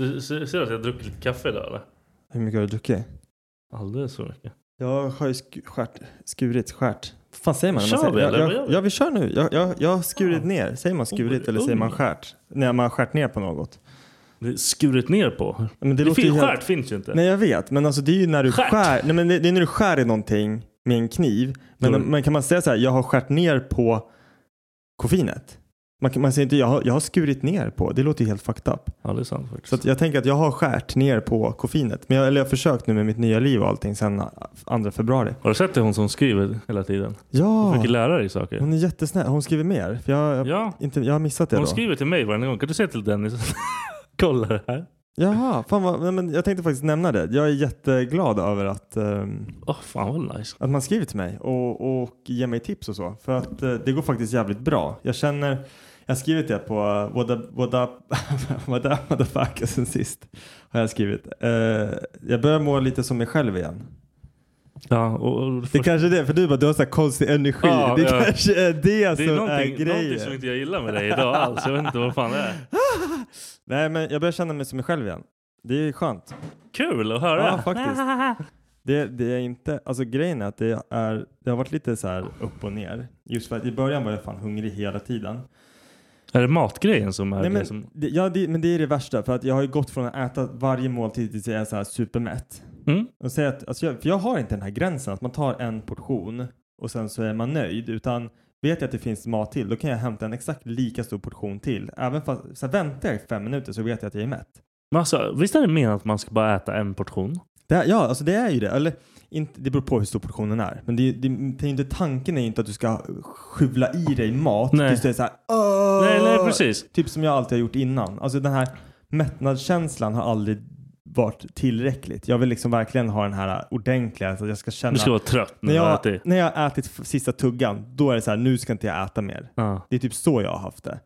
Du ser ser att jag har druckit lite kaffe idag eller? Hur mycket har du druckit? Alldeles för mycket. Jag har ju sk- skärt, skurit, skärt. Vad fan säger man? när man Kör säger? vi, eller? jag, jag, ja, vi kör nu. Jag, jag, jag har skurit ner. Säger man skurit Oj, eller säger man skärt? När man har skärt ner på något. Det skurit ner på. Men det låter fin- helt- Skärt finns ju inte. Nej jag vet, men alltså det är ju när du Skärt? skär. Nej, men det, det är när du skär i någonting med en kniv. Men, Då- men kan man säga så här, jag har skärt ner på koffeinet? Man, man säger inte jag har, jag har skurit ner på. Det låter ju helt fucked up. Ja det är sant faktiskt. Så att jag tänker att jag har skärt ner på koffeinet. Men jag, eller jag har försökt nu med mitt nya liv och allting sedan 2 februari. Har du sett det hon som skriver hela tiden? Hon Ja, försöker lära dig saker. hon är jättesnäll. Hon skriver mer. För jag, jag, Ja. inte, jag har missat det Hon då. skriver till mig varje gång. Kan du säga till Dennis? Kolla det här. Jaha, fan vad, men jag tänkte faktiskt nämna det. Jag är jätteglad över att, ehm, Åh fan vad nice. att man skriver till mig och, och ger mig tips och så. För att eh, det går faktiskt jävligt bra. Jag känner, jag har skrivit det på uh, what up, what up, what up motherfucker sen sist. Har jag skrivit. Eh, jag börjar må lite som mig själv igen. Ja, och, och Det kanske är det, för du bara, du har så här konstig energi. Ja, det ja. kanske är det, det är som är någonting, grejen. någonting som inte jag gillar med dig idag alls. Jag vet inte vad fan det är. Nej men jag börjar känna mig som mig själv igen. Det är skönt. Kul att höra. Ja, faktiskt. Det, det är inte, alltså grejen är att det är, det har varit lite så här upp och ner. Just för att i början var jag fan hungrig hela tiden. Är det matgrejen som är Nej, det men, som... det, ja, det, men det är det värsta för att jag har ju gått från att äta varje måltid tills jag är så här supermätt. Mm? Och säga att, alltså jag, för jag har inte den här gränsen att man tar en portion och sen så är man nöjd utan vet jag att det finns mat till då kan jag hämta en exakt lika stor portion till. Även fast, så här, väntar jag i fem minuter så vet jag att jag är mätt. Men alltså, visst är det menat att man ska bara äta en portion? Det, ja, alltså det är ju det. Eller, inte, det beror på hur stor portionen är. Men det, det, det är inte, tanken är inte att du ska skjuvla i dig mat Nej. tills du är så här, "Åh!" Nej, nej precis. Typ som jag alltid har gjort innan. Alltså den här mättnadskänslan har aldrig varit tillräckligt. Jag vill liksom verkligen ha den här ordentliga, att jag ska känna Du ska vara trött när du har jag, ätit. när jag har ätit sista tuggan, då är det så här, nu ska inte jag äta mer. Ja. Det är typ så jag har haft det.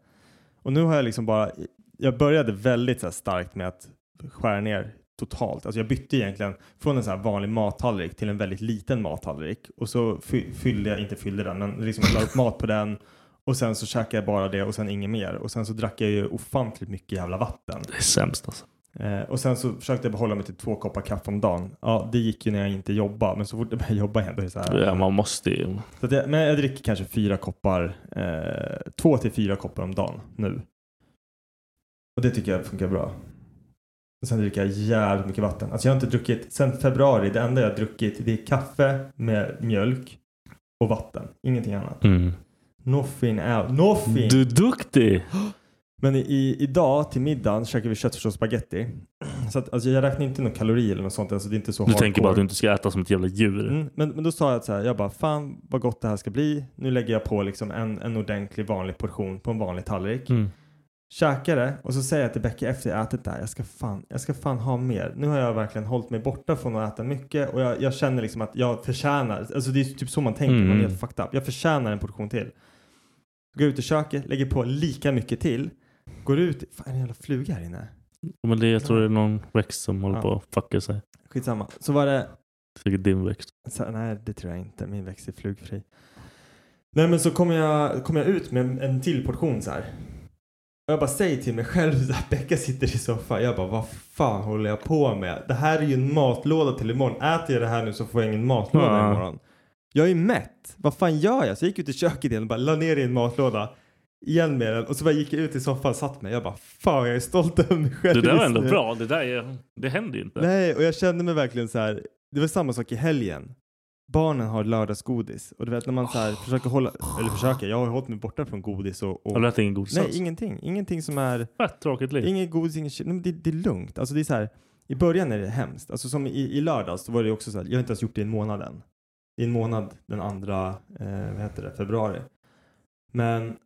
Och nu har jag liksom bara jag började väldigt så starkt med att skära ner totalt. Alltså jag bytte egentligen från en så här vanlig mattallrik till en väldigt liten mattallrik och så fy- fyllde jag, inte fyllde den, men liksom la upp mat på den och sen så käkade jag bara det och sen inget mer och sen så drack jag ju ofantligt mycket jävla vatten. Det är sämst alltså. Eh, och sen så försökte jag behålla mig till två koppar kaffe om dagen. Ja, det gick ju när jag inte jobbade, men så fort jag började jobba igen då är det så här. Ja, man måste ju. Så jag, men jag dricker kanske fyra koppar, eh, två till fyra koppar om dagen nu. Och det tycker jag funkar bra. Och sen dricker jag jävligt mycket vatten. Alltså jag har inte druckit, sen februari, det enda jag har druckit det är kaffe med mjölk och vatten. Ingenting annat. Mm. Nothing else. Nothing! Du är duktig! Men i, idag till middagen käkar vi köttfärs och spaghetti. Så att, alltså jag räknar inte några kalorier eller något sånt. Alltså det är inte så Du tänker hardcore. bara att du inte ska äta som ett jävla djur. Mm, men, men då sa jag att så här, jag bara fan vad gott det här ska bli. Nu lägger jag på liksom en, en ordentlig vanlig portion på en vanlig tallrik. Mm. Käkar det och så säger jag till Becka efter jag ätit det här, jag ska, fan, jag ska fan ha mer. Nu har jag verkligen hållit mig borta från att äta mycket och jag, jag känner liksom att jag förtjänar, alltså det är typ så man tänker, Mm. man är helt fucked up. Jag förtjänar en portion till. Går ut i köket, lägger på lika mycket till. Går ut, fan är det en jävla fluga här inne? Men det, jag tror det är någon växt som håller Ja. på att fucka sig. Skitsamma. Så var det Säkert din växt. Så, nej, det tror jag inte. Min växt är flugfri. Nej, men så kommer jag, kommer jag ut med en, en till portion så här. Och jag bara säger till mig själv, här, Becka sitter i soffan. Jag bara, vad fan håller jag på med? Det här är ju en matlåda till imorgon. Äter jag det här nu så får jag ingen matlåda Ja. imorgon. Jag är mätt. Vad fan gör jag? Så jag gick ut i köket igen och bara la ner i en matlåda. Igen med den. Och så bara gick jag ut i soffan och satt mig. Jag bara, fan jag är stolt över mig själv. Det där var ändå nu." bra. Det där är, det händer ju inte. Nej, och jag kände mig verkligen så här. Det var samma sak i helgen. Barnen har lördagsgodis och du vet när man så här försöker hålla, eller försöker, jag har hållit mig borta från godis och... och Har du ätit ingen godis Nej, ingenting. Ingenting som är, Fett tråkigt liv. inget godis, inget Nej, det, det är lugnt. Alltså det är så här, i början är det hemskt. Alltså som i, i lördags, så var det också så här, jag har inte ens gjort det i en månad än. I en månad den andra, eh, vad heter det, februari. Men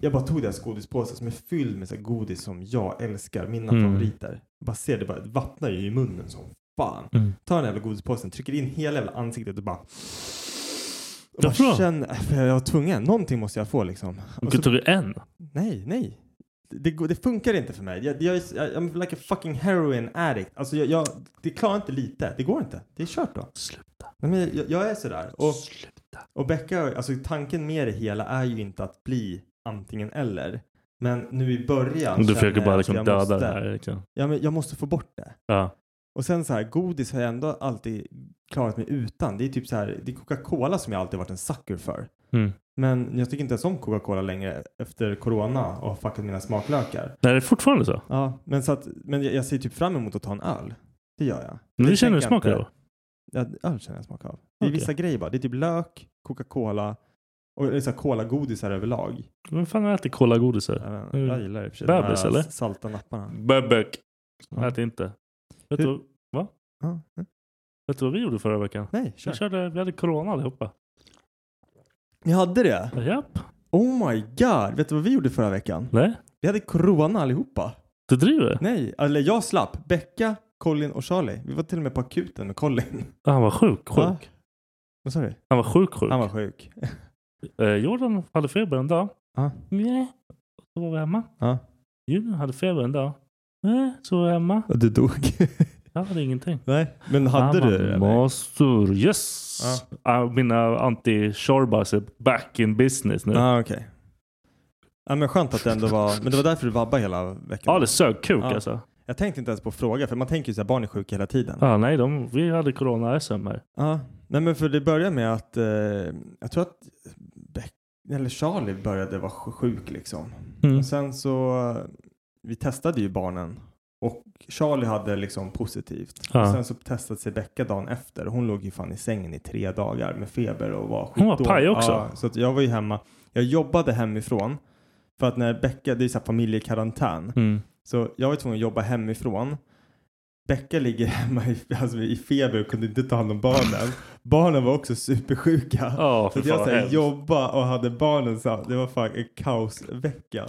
jag bara tog deras godispåse som är fylld med så godis som jag älskar, mina Mm. favoriter. Jag bara ser det bara, det vattnar ju i munnen som fan. Mm. Tar den jävla godispåsen, trycker in hela jävla ansiktet och bara... Och Varför bara känner, för jag var tvungen, någonting måste jag få liksom. Du Och så, ta en. nej, nej. Det, det funkar inte för mig. Jag, jag, I'm like a fucking heroin addict. Alltså jag, jag, det klarar inte lite. Det går inte. Det är kört då. Sluta. Nej, men jag, jag är sådär. Och, Sluta. och Becka, alltså tanken med det hela är ju inte att bli antingen eller. Men nu i början Du försöker bara liksom döda måste, det här. Liksom. Ja, men jag måste få bort det. Ja. Och sen så här, godis har jag ändå alltid klarat mig utan. Det är typ så här, det är Coca-Cola som jag alltid varit en sucker för. Mm. Men jag tycker inte ens om Coca-Cola längre efter Corona och har fuckat mina smaklökar. Nej, det är fortfarande så. Ja, men så att, men jag, jag ser typ fram emot att ta en öl. Det gör jag. Men det känner du jag smak av? Ja, öl känner jag smak av. Det är Okej. vissa grejer bara. Det är typ lök, Coca-Cola och så här cola-godisar överlag. Vem fan? Jag, vet inte, Mm. jag gillar det i och för sig. Bebis, eller? Salta napparna. Bebek. Ja. Ät inte. Vet du, va? Ja, Vet du vad vi gjorde förra veckan? nej, Vi, kör. körde, vi hade corona allihopa. Ni hade det? Japp. Oh my god. Vet du vad vi gjorde förra veckan? Nej, Vi hade corona allihopa. du driver? Nej, eller jag slapp. Becka, Colin och Charlie. Vi var till och med på akuten med Colin. Ah, Han var sjuk, sjuk. Vad sa du? Han var sjuk, sjuk. Han var sjuk. Eh, Jordan hade feber en dag. Ja. Nej. Så var vi hemma. Ja. Jordan hade feber en dag. Nej, så var vi hemma. Och du dog. Jag hade ingenting. Nej, men hade du det? eller? Master, yes! Ah, mina anti-shorbas är back in business nu. Ja, okej. Ja, men skönt att det ändå var, men det var därför du vabbade hela veckan. Ja, det sög kuk Ja. alltså. Jag tänkte inte ens på att fråga, för man tänker ju här, barn är sjuka hela tiden. Ja, nej, de, vi hade corona-SM här. Ja, nej men för det började med att, eh, jag tror att Beck, eller Charlie började vara sj- sjuk liksom. Mm. Och sen så, vi testade ju barnen och Charlie hade liksom positivt. Ja. Och sen så testade sig Becka dagen efter. Hon låg ju fan i sängen i tre dagar med feber och var Hon var skitdålig. paj också. Ja, så jag var ju hemma. Jag jobbade hemifrån. För att när Becka, det är så här familjekarantän. Mm. Så jag var tvungen att jobba hemifrån. Becka ligger hemma i, alltså i feber och kunde inte ta hand om barnen. Barnen var också supersjuka. Ja, så jag fan så här, hemskt. jobba och hade barnen så det var fan en kaosvecka.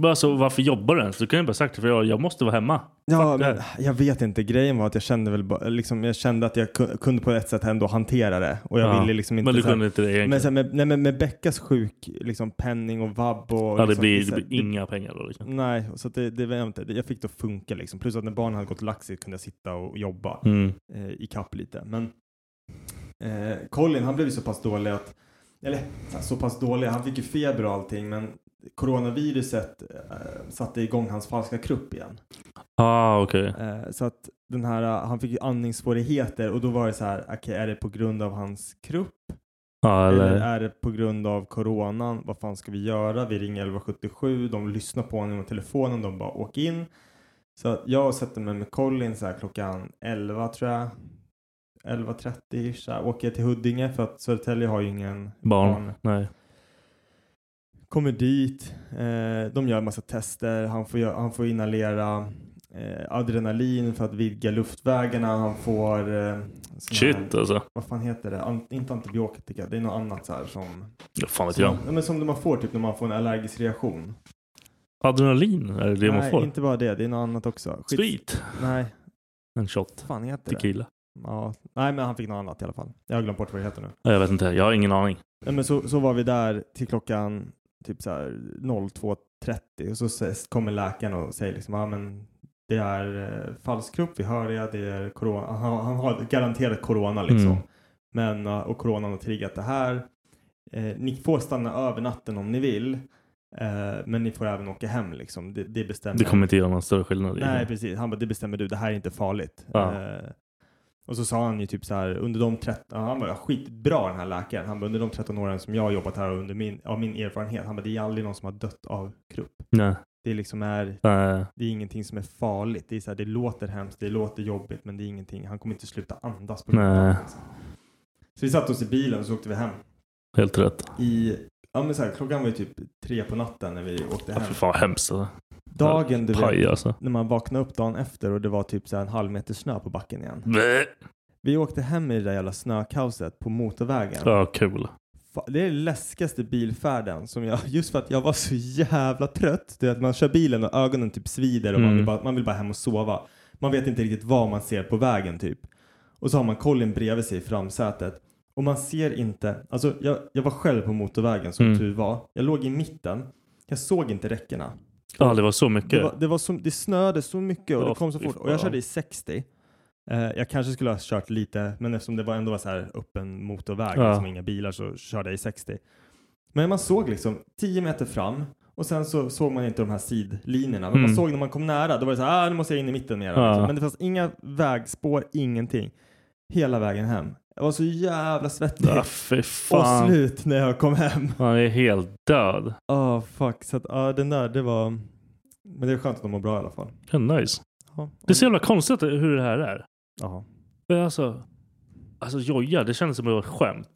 Men Alltså, varför jobbar du ens? Du kan ju bara sagt det för jag, jag måste vara hemma. Ja, men jag vet inte. Grejen var att jag kände väl bara, liksom, jag kände att jag ku- kunde på ett sätt ändå hantera det. Och jag Ja, ville liksom inte men du här- kunde inte det egentligen. Men, så här, med, nej, men med Beckas sjuk, liksom penning och vabb och... ja, det liksom, blir, det blir inga pengar då. Liksom. Nej, så det, det var inte, jag fick det att funka liksom. Plus att när barnen hade gått laxigt kunde jag sitta och jobba Mm. eh, i kapp lite. Men eh, Colin han blev ju så pass dålig att, eller så pass dålig, han fick ju feber och allting men coronaviruset eh, satte igång hans falska krupp igen. Ah, okej. Eh, så att den här, eh, han fick andningssvårigheter och då var det så här, okej är det på grund av hans krupp? Ja, Eller eller... är det på grund av coronan? Vad fan ska vi göra? Vi ringer 1177, de lyssnar på honom på telefonen, de bara åk in. Så att jag sätter mig med Colin så här klockan 11 tror jag. 11.30 så här, åker jag till Huddinge för att Södertälje har ju ingen Barn. Nej. Kommer dit, eh, de gör en massa tester, han får, han får inhalera eh, adrenalin för att vidga luftvägarna, han får eh, Shit här, alltså. vad fan heter det? An- inte antibiotika, det är något annat så här som Ja, fan vet som, jag. ja, men som man får typ när man får en allergisk reaktion. Adrenalin, är det det man Nej, får? inte bara det, det är något annat också. Skit- Sweet. Nej, En shot. fan heter det? Ja, nej men han fick något annat i alla fall. Jag har glömt bort vad det heter nu. Ja, Jag vet inte, jag har ingen aning. Nej, men så, så var vi där till klockan typ så här 02.30 och så kommer läkaren och säger liksom, ja men det är eh, falsk krupp, vi hör det, det är corona. Han, han har garanterat corona liksom. Mm. Men, och coronan har triggat det här. Eh, ni får stanna över natten om ni vill. Eh, men ni får även åka hem liksom. Det, det bestämmer. Det kommer inte göra någon större skillnad. Nej, precis. Han bara, det bestämmer du. Det här är inte farligt. Ja. Eh, och så sa han ju typ så här, under de 13, han var skitbra den här läkaren. Han bara, under de 13 åren som jag har jobbat här och under min, av min erfarenhet, han bara, det är aldrig någon som har dött av krupp. Nej. Det liksom är, Nej. det är ingenting som är farligt. Det är så här, det låter hemskt, det låter jobbigt, men det är ingenting. Han kommer inte sluta andas på grund av det. Så vi satte oss i bilen och så åkte vi hem. Helt rätt. I, ja men så här, klockan var ju typ tre på natten när vi åkte Ja, hem. fy fan vad hemskt alltså. Dagen du Paj vet, alltså. när man vaknade upp dagen efter och det var typ så en halv meter snö på backen igen. Blä. Vi åkte hem i det där jävla snökaoset på motorvägen. Ja. Fa- Det är den läskigaste bilfärden som jag, just för att jag var så jävla trött. Det är att man kör bilen och ögonen typ svider och man, Mm. vill bara, man vill bara hem och sova. Man vet inte riktigt vad man ser på vägen typ. Och så har man Colin bredvid sig i framsätet. Och man ser inte, alltså jag, jag var själv på motorvägen som Mm. tur var. Jag låg i mitten. Jag såg inte räckena. Ja, det var så mycket. Det, var, det, var så, det snöade så mycket och Ja, det kom så fort. Och jag körde i 60. Eh, jag kanske skulle ha kört lite, men eftersom det var ändå var så här öppen motorväg, Ja. liksom inga bilar, så körde jag i 60. Men man såg liksom 10 meter fram och sen så såg man inte de här sidlinjerna. Men man Mm. såg när man kom nära, då var det så här, ah, nu måste jag in i mitten mer. Ja. Liksom. Men det fanns inga vägspår, ingenting. Hela vägen hem. Jag var så jävla svettig. Ja, och slut när jag kom hem. Han är helt död. Ah fuck. Så att, ah, den där, det var... Men det är skönt att de mår bra i alla fall. Ja, nice. Ja, Det är så jävla konstigt hur det här är. Jaha. Men alltså, alltså Joja, det kändes som ett skämt.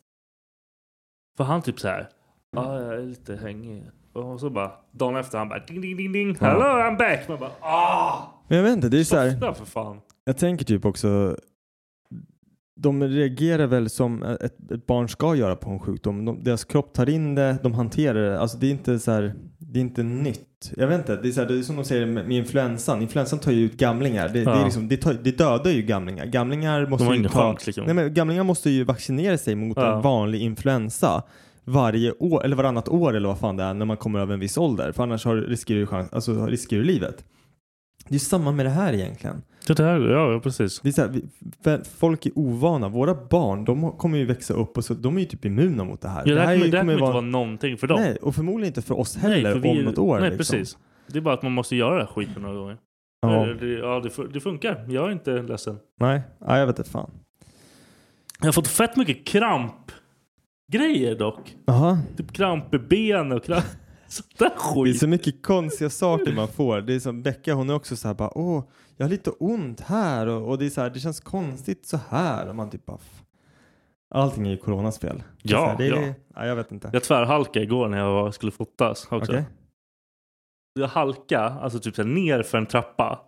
För han typ så här, ja jag är lite hängig. Och så bara, dagen efter han bara ding ding ding ding, Ja. hello I'm back. Man bara, ah! Men jag vet inte, det är så här, för fan. jag tänker typ också de reagerar väl som ett, ett barn ska göra på en sjukdom. De, deras kropp tar in det, de hanterar det. Alltså det är inte så här, det är inte nytt. Jag vet inte, det är, så här, det är som de säger med, med influensan. Influensan tar ju ut gamlingar. Det, det, Ja. är liksom, det, tar, det dödar ju gamlingar. Gamlingar måste ju ta, chans, liksom. nej, men gamlingar måste ju vaccinera sig mot Ja. en vanlig influensa varje år, eller varannat år eller vad fan det är, när man kommer över en viss ålder. För annars har, riskerar du chans, alltså, riskerar du livet. Det är ju samma med det här egentligen. Det här, ja, ja precis. Det är så här, vi, för folk är ovana. Våra barn, de kommer ju växa upp och så, de är ju typ immuna mot det här. Ja, det här är kommer, ju- det här kommer inte vara- vara någonting för dem. Nej, och förmodligen inte för oss heller för vi om något år. Nej, liksom. precis. Det är bara att man måste göra den här skiten några gånger. Ja. Det, det, ja, det, fu- det funkar. Jag är inte ledsen. Nej, nej, jag vet inte fan. Jag har fått fett mycket krampgrejer dock. Jaha. Typ kramp i ben och kramp... Sånt där Det är skit. så mycket konstiga saker man får. Det är som Becka, hon är också så här bara, åh, jag har lite ont här och, och det är så här, det känns konstigt så här. Och man typ bara, allting är ju coronas fel. Ja, här, är, ja. Nej, jag vet inte. Jag tvärhalkade igår när jag var- skulle fotas också. Okej. Jag halka, alltså typ så här ner för en trappa.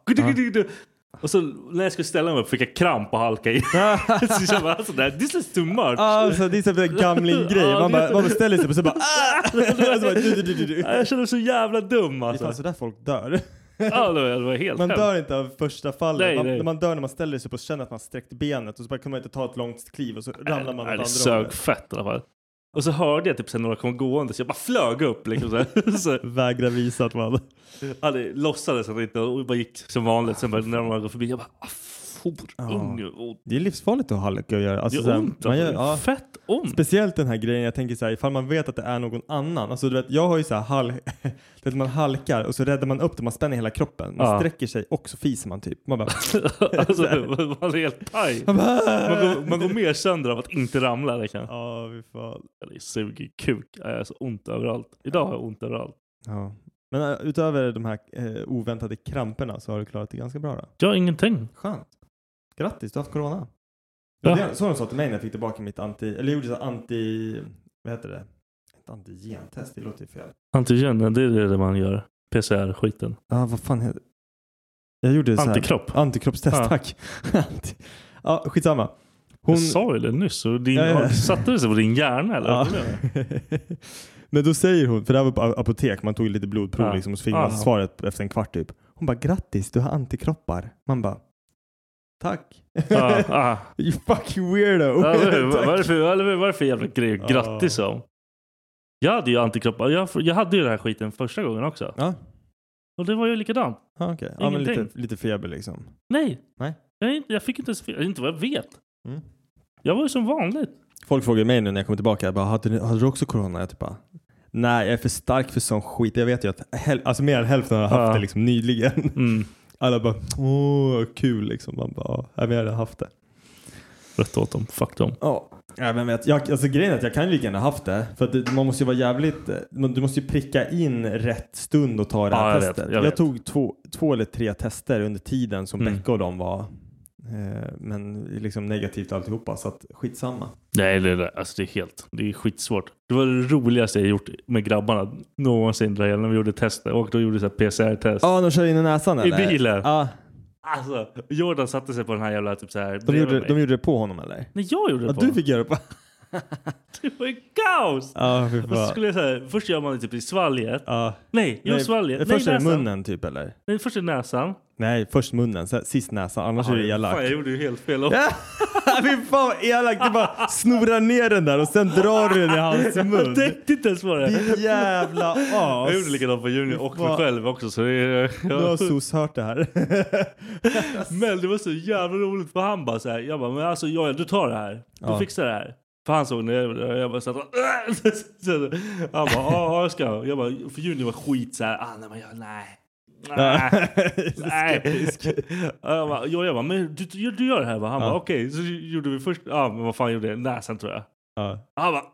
Och så när jag skulle ställa mig upp fick jag kramp och halka in. så jag bara, alltså, this is too much. Alltså, det är en gamling-grej. Ja, Man, bara, man ställer sig upp och så bara... Ah! Så bara du, du, du, du. Jag kände mig så jävla dum Det är alltså. fan sådär folk dör. Ja, det var, helt Man hemskt. dör inte av första fallet. Nej, man, nej. Man dör när man ställer sig upp och känner att man sträckt benet och så bara kan man inte ta ett långt kliv och så ramlar man åt Nej, andra det sög hållet. fett i alla fall. Och så hörde jag typ sen några kom gående så jag bara flög upp liksom så, så Vägra visa att man... hade, låtsades att inte och bara gick som vanligt. Sen bara, när de gick förbi jag bara ah, forunge. Och Det är livsfarligt att ha halka att göra. det Alltså, gör så här, ont. man Alltså, gör, det är ja, Fett ont. Speciellt den här grejen, jag tänker så här, ifall man vet att det är någon annan. Alltså du vet, jag har ju så här hal vet, man halkar och så räddar man upp det, man spänner hela kroppen. Man Ja. sträcker sig och så fiser man typ. Man bara... alltså, man är helt paj. man, går, man går mer sönder av att inte ramla. Det, kan. Ja, fy fan. det suger kuk. Jag har så ont överallt. Idag har jag ont överallt. Ja. Men äh, utöver de här eh, oväntade kramperna så har du klarat det ganska bra då? Har ingenting. Skönt. Grattis, du har haft corona. Ja. Det, så de sa till mig när jag fick tillbaka mitt anti, eller gjorde så anti, vad heter det? Ett antigentest, det låter ju fel. Antigen, det är det man gör. PCR-skiten. Ja, vad fan heter Jag gjorde så här, Antikropp. Antikroppstest, Ja. tack. Anti- ja, skitsamma. Hon... Jag sa ju det nyss. Och din, Ja, ja. Satte det sig på din hjärna eller? Ja. Du? Men då säger hon, för det här var på apotek, man tog lite blodprov liksom, och så fick man svaret efter en kvart typ. Hon bara grattis, du har antikroppar. Man bara tack. Ja, ah. you fucking weirdo. Ja, är det för- jävla grej att grattis om? Jag hade ju antikroppar. Jag, jag hade ju den här skiten första gången också. Ja, Och det var ju likadant. ja okej. Ja, men lite, lite feber liksom. Nej. Nej. Jag, jag fick inte ens fel. Inte vad jag vet. Mm. Jag var ju som vanligt. Folk frågar mig nu när jag kommer tillbaka, jag bara, hade, du, hade du också corona? Jag typ bara, nej jag är för stark för sån skit. Jag vet ju att häl- alltså mer än hälften har haft Ja. det liksom nyligen. Mm. Alla bara, åh kul liksom. Man bara, ja, jag hade haft det. Rätt åt dem. Fuck dem. Ja, ja vet, jag, alltså grejen är att jag kan ju lika gärna haft det. För att det, man måste ju vara jävligt, eh, man- du måste ju pricka in rätt stund och ta det här Ja, jag vet, testet. jag vet. tog två, två eller tre tester under tiden som Mm. Becka och de var. Eh, men liksom negativt alltihopa så att skitsamma. Nej, det, det, alltså det är helt, det är skitsvårt. Det var det roligaste jag gjort med grabbarna någonsin där när vi gjorde tester. Och då gjorde så PCR-test. Ja, de kör in i näsan I eller? bilen. Ja, Alltså, Jordan satte sig på den här jävla typ så här de gjorde, de gjorde det på honom eller? Nej, jag gjorde det Ja, på du honom. fick göra det på... Det var ju kaos! Ja, fy fan. skulle jag här, först gör man det typ i svalget. Ja. Nej, jag Nej, svalget. Först Nej, är det näsan. munnen typ eller? Nej, först är det näsan. Nej, först munnen, sen, sist näsan, annars är det elakt. Fan, jag gjorde ju helt fel. Ja, Fy fan vad elakt! Du bara snorar ner den där och sen drar du den i hans Jag mun. tänkte inte ens på det. Ditt jävla as. Jag gjorde likadant på Junior och mig Vad- själv också. Så det, är- Nu har SOS hört det här. Men det var så jävla roligt för han bara så här, jag bara, men alltså Joel du tar det här. Du Ja. fixar det här. För han såg när jag, jag bara satt och, Han bara, ja ja, jag ska. Jag bara, för Junior var skit så här, ah, nej men jag, nej. Nej. Nej. Jag bara, jag, jag bara, men du, du, du gör det här va? Han Ja. bara, okej. Så gjorde vi först, ja men vad fan gjorde jag? Näsan tror jag. Ja. Han bara,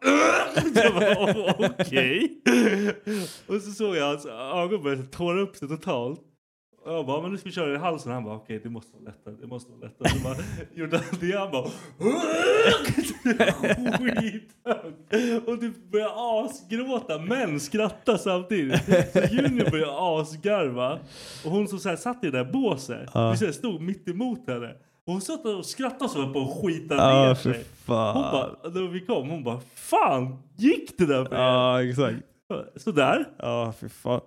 bara "Åh, okej. Och så såg jag hans ögon började tåra upp sig totalt. Och jag bara, men nu ska vi köra i halsen. Han bara, okej det måste vara lättare, det måste vara lättare. Så bara, gjorde han det, han bara, skithögt. Och du började asgråta men skratta samtidigt. Så Junior började asgarva. Och hon som så här satt i det där båset, Ja. vi så här stod mitt emot henne. Hon satt och skrattade så på att skita ner för sig. fan. Hon bara, när vi kom, hon bara Fan, gick det där för er? Ja, exakt. Sådär. Ja, för fan.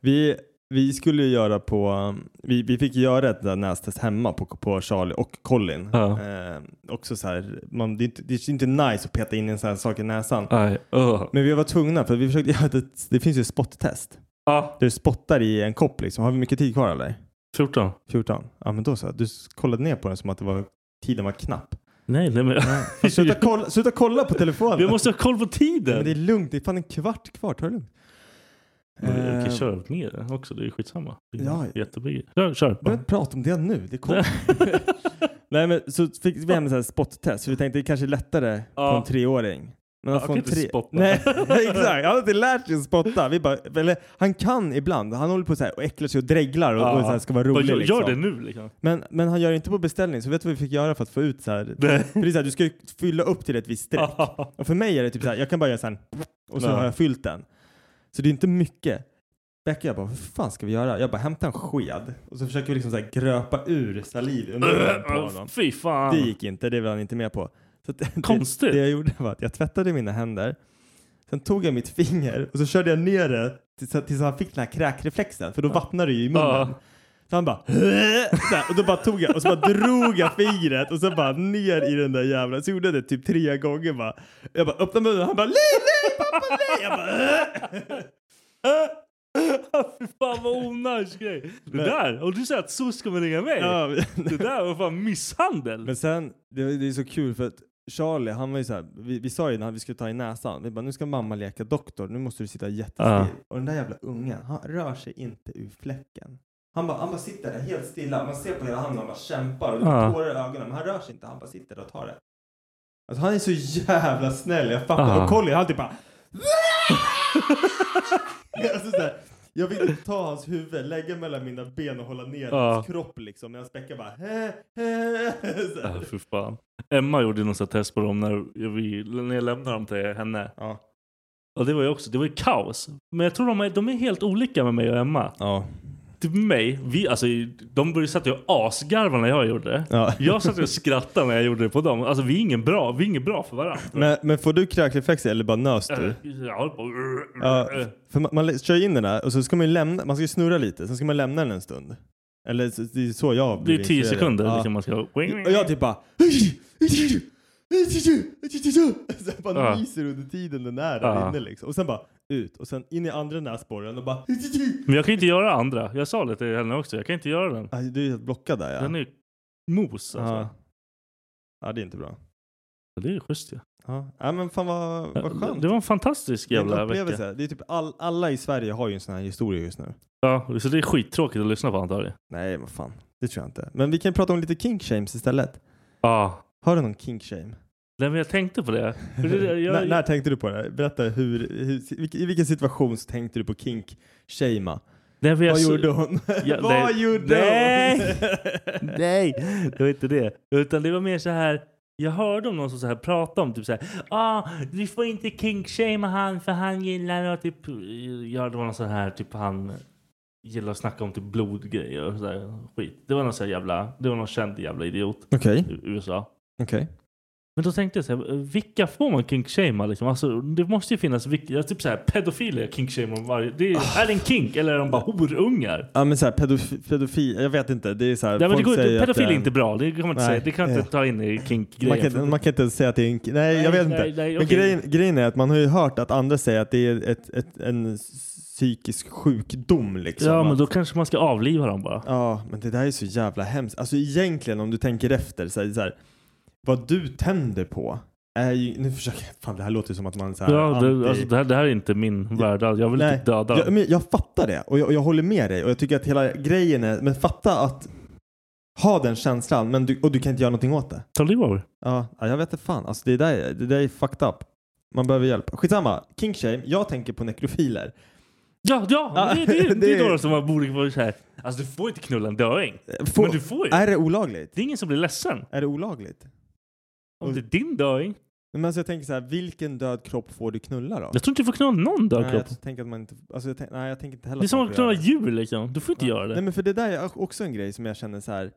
Vi, vi skulle ju göra på, vi, vi fick göra ett där nästest hemma på, på Charlie och Colin. Ja. Eh, också så här, man, det, är inte, det är inte nice att peta in en sån här sak i näsan. Nej, öh. Men vi var tvungna för vi försökte göra ett, det finns ju spottest. Ja, du spottar i en kopp liksom. Har vi mycket tid kvar eller? 14. 14? Ja men då så. Du kollade ner på den som att det var, tiden var knapp. Nej, nej men... Fan, Sluta, kolla, sluta kolla på telefonen. Vi måste ha koll på tiden. men det är lugnt, det är fan en kvart kvar. Ta det lugnt. Men jag kan Eh, köra ner den också, det är skitsamma. Det är Ja. Jättebra. Kör, kör. behöver inte prata om det nu. Det kommer. Nej men så fick vi hem en sån här spottest. Så vi tänkte det kanske är lättare på Ja. en treåring. Men Ja, han få kan en inte tre... spotta. Nej exakt, han har inte lärt sig att spotta. Vi bara, eller, han kan ibland. Han håller på så här och äcklar sig och dreglar och, och så här ska vara Bara rolig. gör, liksom. gör det nu liksom. Men, men han gör det inte på beställning. Så vet du vad vi fick göra för att få ut så här? Nej. För det är så här, du ska ju fylla upp till ett visst streck. Och för mig är det typ så här, jag kan bara göra så här och så Ja. har jag fyllt den. Så det är inte mycket. Becka jag bara, vad fan ska vi göra? Jag bara, hämta en sked. Och så försöker vi liksom så här gröpa ur saliv ur munnen på honom. Fy fan. Det gick inte, det var han inte med på. Så det, Konstigt. Det jag gjorde var att jag tvättade mina händer. Sen tog jag mitt finger och så körde jag ner det tills, tills han fick den här kräkreflexen. För då vattnade det ju i munnen. Så han bara så här, och då bara tog jag och så bara drog jag fingret och så bara ner i den där jävla så gjorde jag det typ tre gånger bara. Jag bara öppna munnen och han bara nej pappa nej. Jag bara Fy fan vad onajs grej. Det Men- där, och du säger att SOS kommer ringa mig. ja, Det där var fan misshandel. Men sen, det, det är så kul för att Charlie, han var ju så här, vi, vi sa ju när vi skulle ta i näsan, vi bara nu ska mamma leka doktor, nu måste du sitta jättestill. Ja. Och den där jävla ungen, han rör sig inte ur fläcken. Han bara, han bara sitter där helt stilla, man ser på hela handen, han bara kämpar och det Ja. tårar i ögonen, men han rör sig inte, han bara sitter och tar det. Alltså han är så jävla snäll, jag fattar. Och Colin, han typ bara alltså, så här, jag vill ta hans huvud, lägga mellan mina ben och hålla ner Ja. hans kropp liksom. Medan Becka bara hä, hä. Så här. Ja, fy fan. Emma gjorde här test på dem när, vi, när jag lämnade dem till henne. Ja. Och det var ju också, det var ju kaos. Men jag tror de är, de är helt olika med mig och Emma. Ja. Typ mig, vi, alltså, de satt ju asgarva när jag gjorde det. Ja. Jag satt och skrattade när jag gjorde det på dem. Alltså vi är ingen bra, vi är ingen bra för varandra. Men, men får du kräkreflexer eller bara nös du? Äh, Jag håller på Ja, för man, man kör in den där och så ska man ju lämna, man ska snurra lite, sen ska man lämna den en stund. Eller det är så jag har Det är tio sekunder Ja. liksom man ska... Och jag typ bara... Så bara Ja. nyser under tiden den är där Ja. inne liksom. Och sen bara ut och sen in i andra näsborren och bara... Men jag kan inte göra andra. Jag sa det till henne också. Jag kan inte göra den. Aj, Du är helt blockad där ja. Den är mos alltså. ja. ja, det är inte bra. Det är schysst ju. Ja, ja men fan vad, vad skönt. Det var en fantastisk Det är en jävla upplevelse. vecka. Det är typ all, alla i Sverige har ju en sån här historia just nu. Ja, så det är skittråkigt att lyssna på antagligen. Nej, vad fan. Det tror jag inte. Men vi kan prata om lite kink shames istället. Ja. Har du någon kink shame? Nej, men jag tänkte på det. Jag, när, när tänkte du på det? Berätta hur, hur, i vilken situation tänkte du på kink shamea? Nej, jag Vad så- gjorde hon? Ja, Vad nej, gjorde nej, hon? Nej, det var inte det. Utan det var mer så här. Jag hörde om någon som så här pratade om typ så här. Ah, vi får inte kinkshamea han för han gillar att typ. Ja, det var någon så här typ han gillar att snacka om typ blodgrejer och så här skit. Det var någon så här jävla. Det var någon känd jävla idiot Okej, i USA. okej. Men då tänkte jag så här, vilka får man kinkshamea liksom? Alltså, det måste ju finnas, vilka, typ så här, pedofiler kinkshamea varje... Det är, Ah. är det en kink eller är de bara horungar? Ja men såhär pedofil, pedofil, jag vet inte. Det är såhär, Ja, men det går, pedofil är inte bra, det kan man inte Nej, säga. Det kan man inte ta in i Man kink-grejen. kan, man kan inte säga att det är en, nej, jag vet nej, inte. nej, Men okej. grejen, grejen är att man har ju hört att andra säger att det är ett, ett, en psykisk sjukdom liksom. Ja, men då kanske man ska avliva dem bara. Ja, men det där är så jävla hemskt. Alltså egentligen om du tänker efter, så här, så här, vad du tänder på är ju, nu försöker jag, fan det här låter som att man så här, Ja, det, alltså, det, här, det här är inte min värld. Jag vill Nej, inte döda jag, men jag fattar det och jag, och jag håller med dig och jag tycker att hela grejen är, men fatta att ha den känslan men du, och du kan inte göra någonting åt det. Ta liv av det. Ja, ja, jag vet inte fan. Alltså det där, det där är fucked up. Man behöver hjälp. Skitsamma, king shame. Jag tänker på nekrofiler. Ja, ja, Ja, det, det, det, det- är några som man borde vara så här. Alltså du får inte knulla en döing. Får- Men du får ju. Är det olagligt? Det är ingen som blir ledsen. Är det olagligt? Om det är din döing. Men alltså jag tänker så här, vilken död kropp får du knulla då? Jag tror inte du får knulla någon död nej, kropp. jag tänker att man inte, alltså jag tänk, nej jag tänker inte heller Det är som att knulla djur liksom. Du får inte Ja. göra det. Nej men för det där är också en grej som jag känner så här.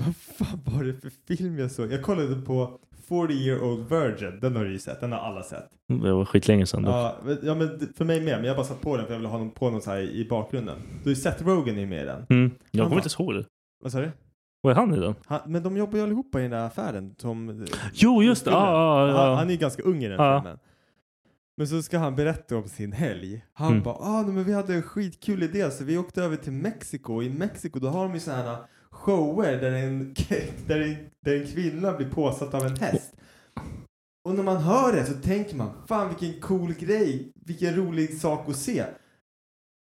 Vad fan var det för film jag såg? Jag kollade på 40 year old virgin, den har du ju sett, den har alla sett. Det var skitlänge sedan dock. Ja, men- ja men d- för mig med, men jag bara satt på den för jag ville ha någon, på någon så här i bakgrunden. Du Seth Rogen är ju med i den. Mm. Jag kommer inte ihåg det. Vad sa du? Vad är han i den? Han, men de jobbar ju allihopa i den där affären som... Jo, just det. Filmen. Ah, ah, Han, ah. han är ju ganska ung i den Ja. filmen. Men så ska han berätta om sin helg. Han Mm. bara, ah, nej, men vi hade en skitkul idé så vi åkte över till Mexiko. I Mexiko då har de ju sådana här shower där en, där, en, där en kvinna blir påsatt av en häst. Och när man hör det så tänker man, fan vilken cool grej, vilken rolig sak att se.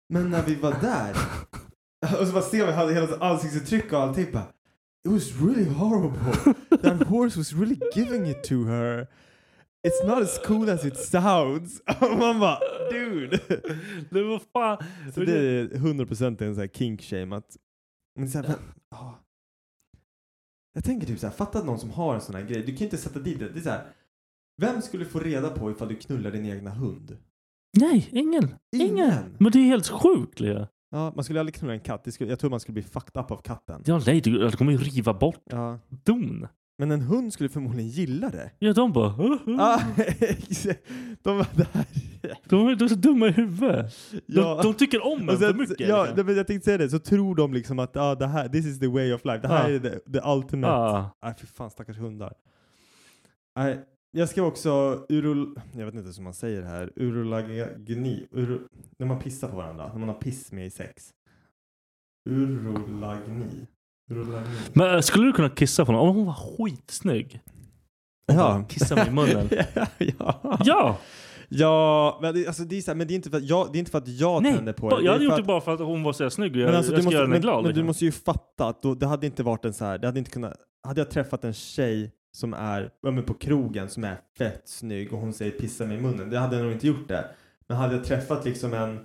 Men när vi var där och så bara ser man hela ansiktsuttryck och allting bara It was really horrible. That horse was really giving it to her. It's not as cool as it sounds. Man bara, dude. Det var fan. Så det är 100% en sån här kink shame att... Men så här, men, ah. Jag tänker typ så här, fatta att någon som har en sån här grej. Du kan inte sätta dit det. Det är så här, vem skulle få reda på ifall du knullar din egna hund? Nej, ingen. Ingen. Ingen. Men det är helt sjukt Lea. Ja, man skulle aldrig knulla en katt. Skulle, jag tror man skulle bli fucked up av katten. Ja, nej, det det kommer ju riva bort Ja. don. Men en hund skulle förmodligen gilla det. Ja, de bara... Ah, de var där. De, de är så dumma i huvudet. De, Ja. de tycker om en för mycket. ja, liksom. jag tänkte säga det, så tror de liksom att ah, det här, this is the way of life. Det här Ja. är the, the ultimate. Ja. Nej, fy fan stackars hundar. Nej, jag skrev också urol... Jag vet inte hur man säger det här. Urolagni. Uro, när man pissar på varandra. När man har piss med i sex. Urolagni. Urolagni. Men äh, skulle du kunna kissa på någon? Om hon var skitsnygg. Ja. Kissa mig i munnen. ja. Ja! Ja, men det, alltså, det är så här, men det är inte för att jag, det är inte för att jag Nej, tänder på det. jag hade gjort det bara för att hon var så snygg jag, Men, alltså, jag du ska måste, göra henne men, glad. men du liksom. måste ju fatta att då, det hade inte varit en så här, det hade inte kunnat, hade jag träffat en tjej som är ja, men på krogen som är fett snygg och hon säger pissa mig i munnen, det hade jag nog inte gjort det. Men hade jag träffat liksom en,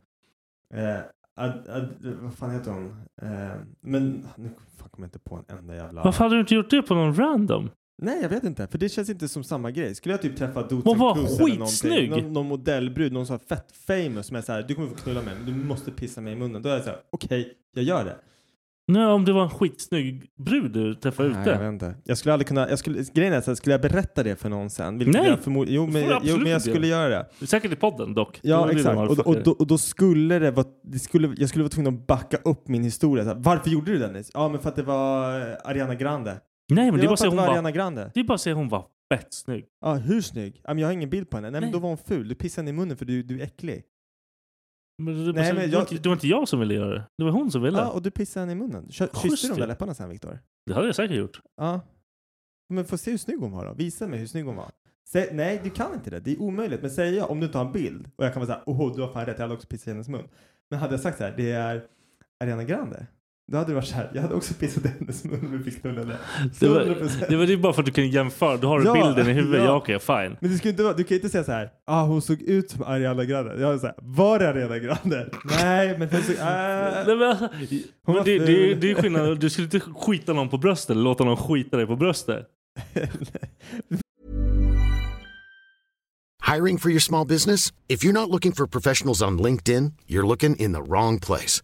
eh, ad, ad, vad fan heter hon? Eh, men nu fan kommer jag inte på en enda jävla... Varför hade du inte gjort det på någon random? Nej jag vet inte, för det känns inte som samma grej. Skulle jag typ träffa Dotson Hon var eller skitsnygg. någon, någon modellbrud, någon sån här fett famous som är såhär, du kommer få knulla mig men du måste pissa mig i munnen. Då är jag såhär, okej, jag gör det. Nej, om det var en skitsnygg brud du träffade Nej, jag ute. vet inte. Jag skulle aldrig kunna, jag skulle, grejen är så här, skulle jag berätta det för någon sen? Nej, jag förmod, jo, men, du jo, men jag skulle göra det. Säkert i podden dock. Ja, det exakt. Och, och, då, och då skulle det vara, det skulle, jag skulle vara tvungen att backa upp min historia. Här, Varför gjorde du Dennis? Ja, men för att det var eh, Ariana Grande. Nej, men det, det är bara var att hon det var var... Ariana Grande. Det är bara att säga hon var fett snygg. Ja, hur snygg? Ja, men jag har ingen bild på henne. Nej, men Nej. då var hon ful. Du pissade henne i munnen för du, du är äcklig. Men det, Nej, men det, var jag- inte, det var inte jag som ville göra det. Det var hon som ville. Ja, och du pissade henne i munnen. Kö- Kysste du de där läpparna sen, Viktor? Det hade jag säkert gjort. Ja. Men få se hur snygg hon var då. Visa mig hur snygg hon var. Sä, nej, du kan inte det. Det är omöjligt. Men säger jag, om du inte har en bild och jag kan vara såhär, åh, du har fan rätt, jag hade också pissat i hennes mun. Men hade jag sagt så här, det är Ariana Grande. Då hade det varit så här, jag hade också pissat i hennes mun om vi fick knulla det. Det var, 100%. det var det är bara för att du kan jämföra. Du har Ja, bilden i huvudet. ja. Ja, okej, fine. Men du, ska inte, vara- du kan inte säga så här, ah, hon såg ut som Ariana Grande. Jag är så här, var det Ariana Grande? nej, men hon såg... Äh. Nej, men, alltså, Hon men var det, det, ful. det är skillnad. Du skulle inte skita någon på bröstet eller låta någon skita dig på bröstet. Hiring for your small business? If you're not looking for professionals on LinkedIn, you're looking in the wrong place.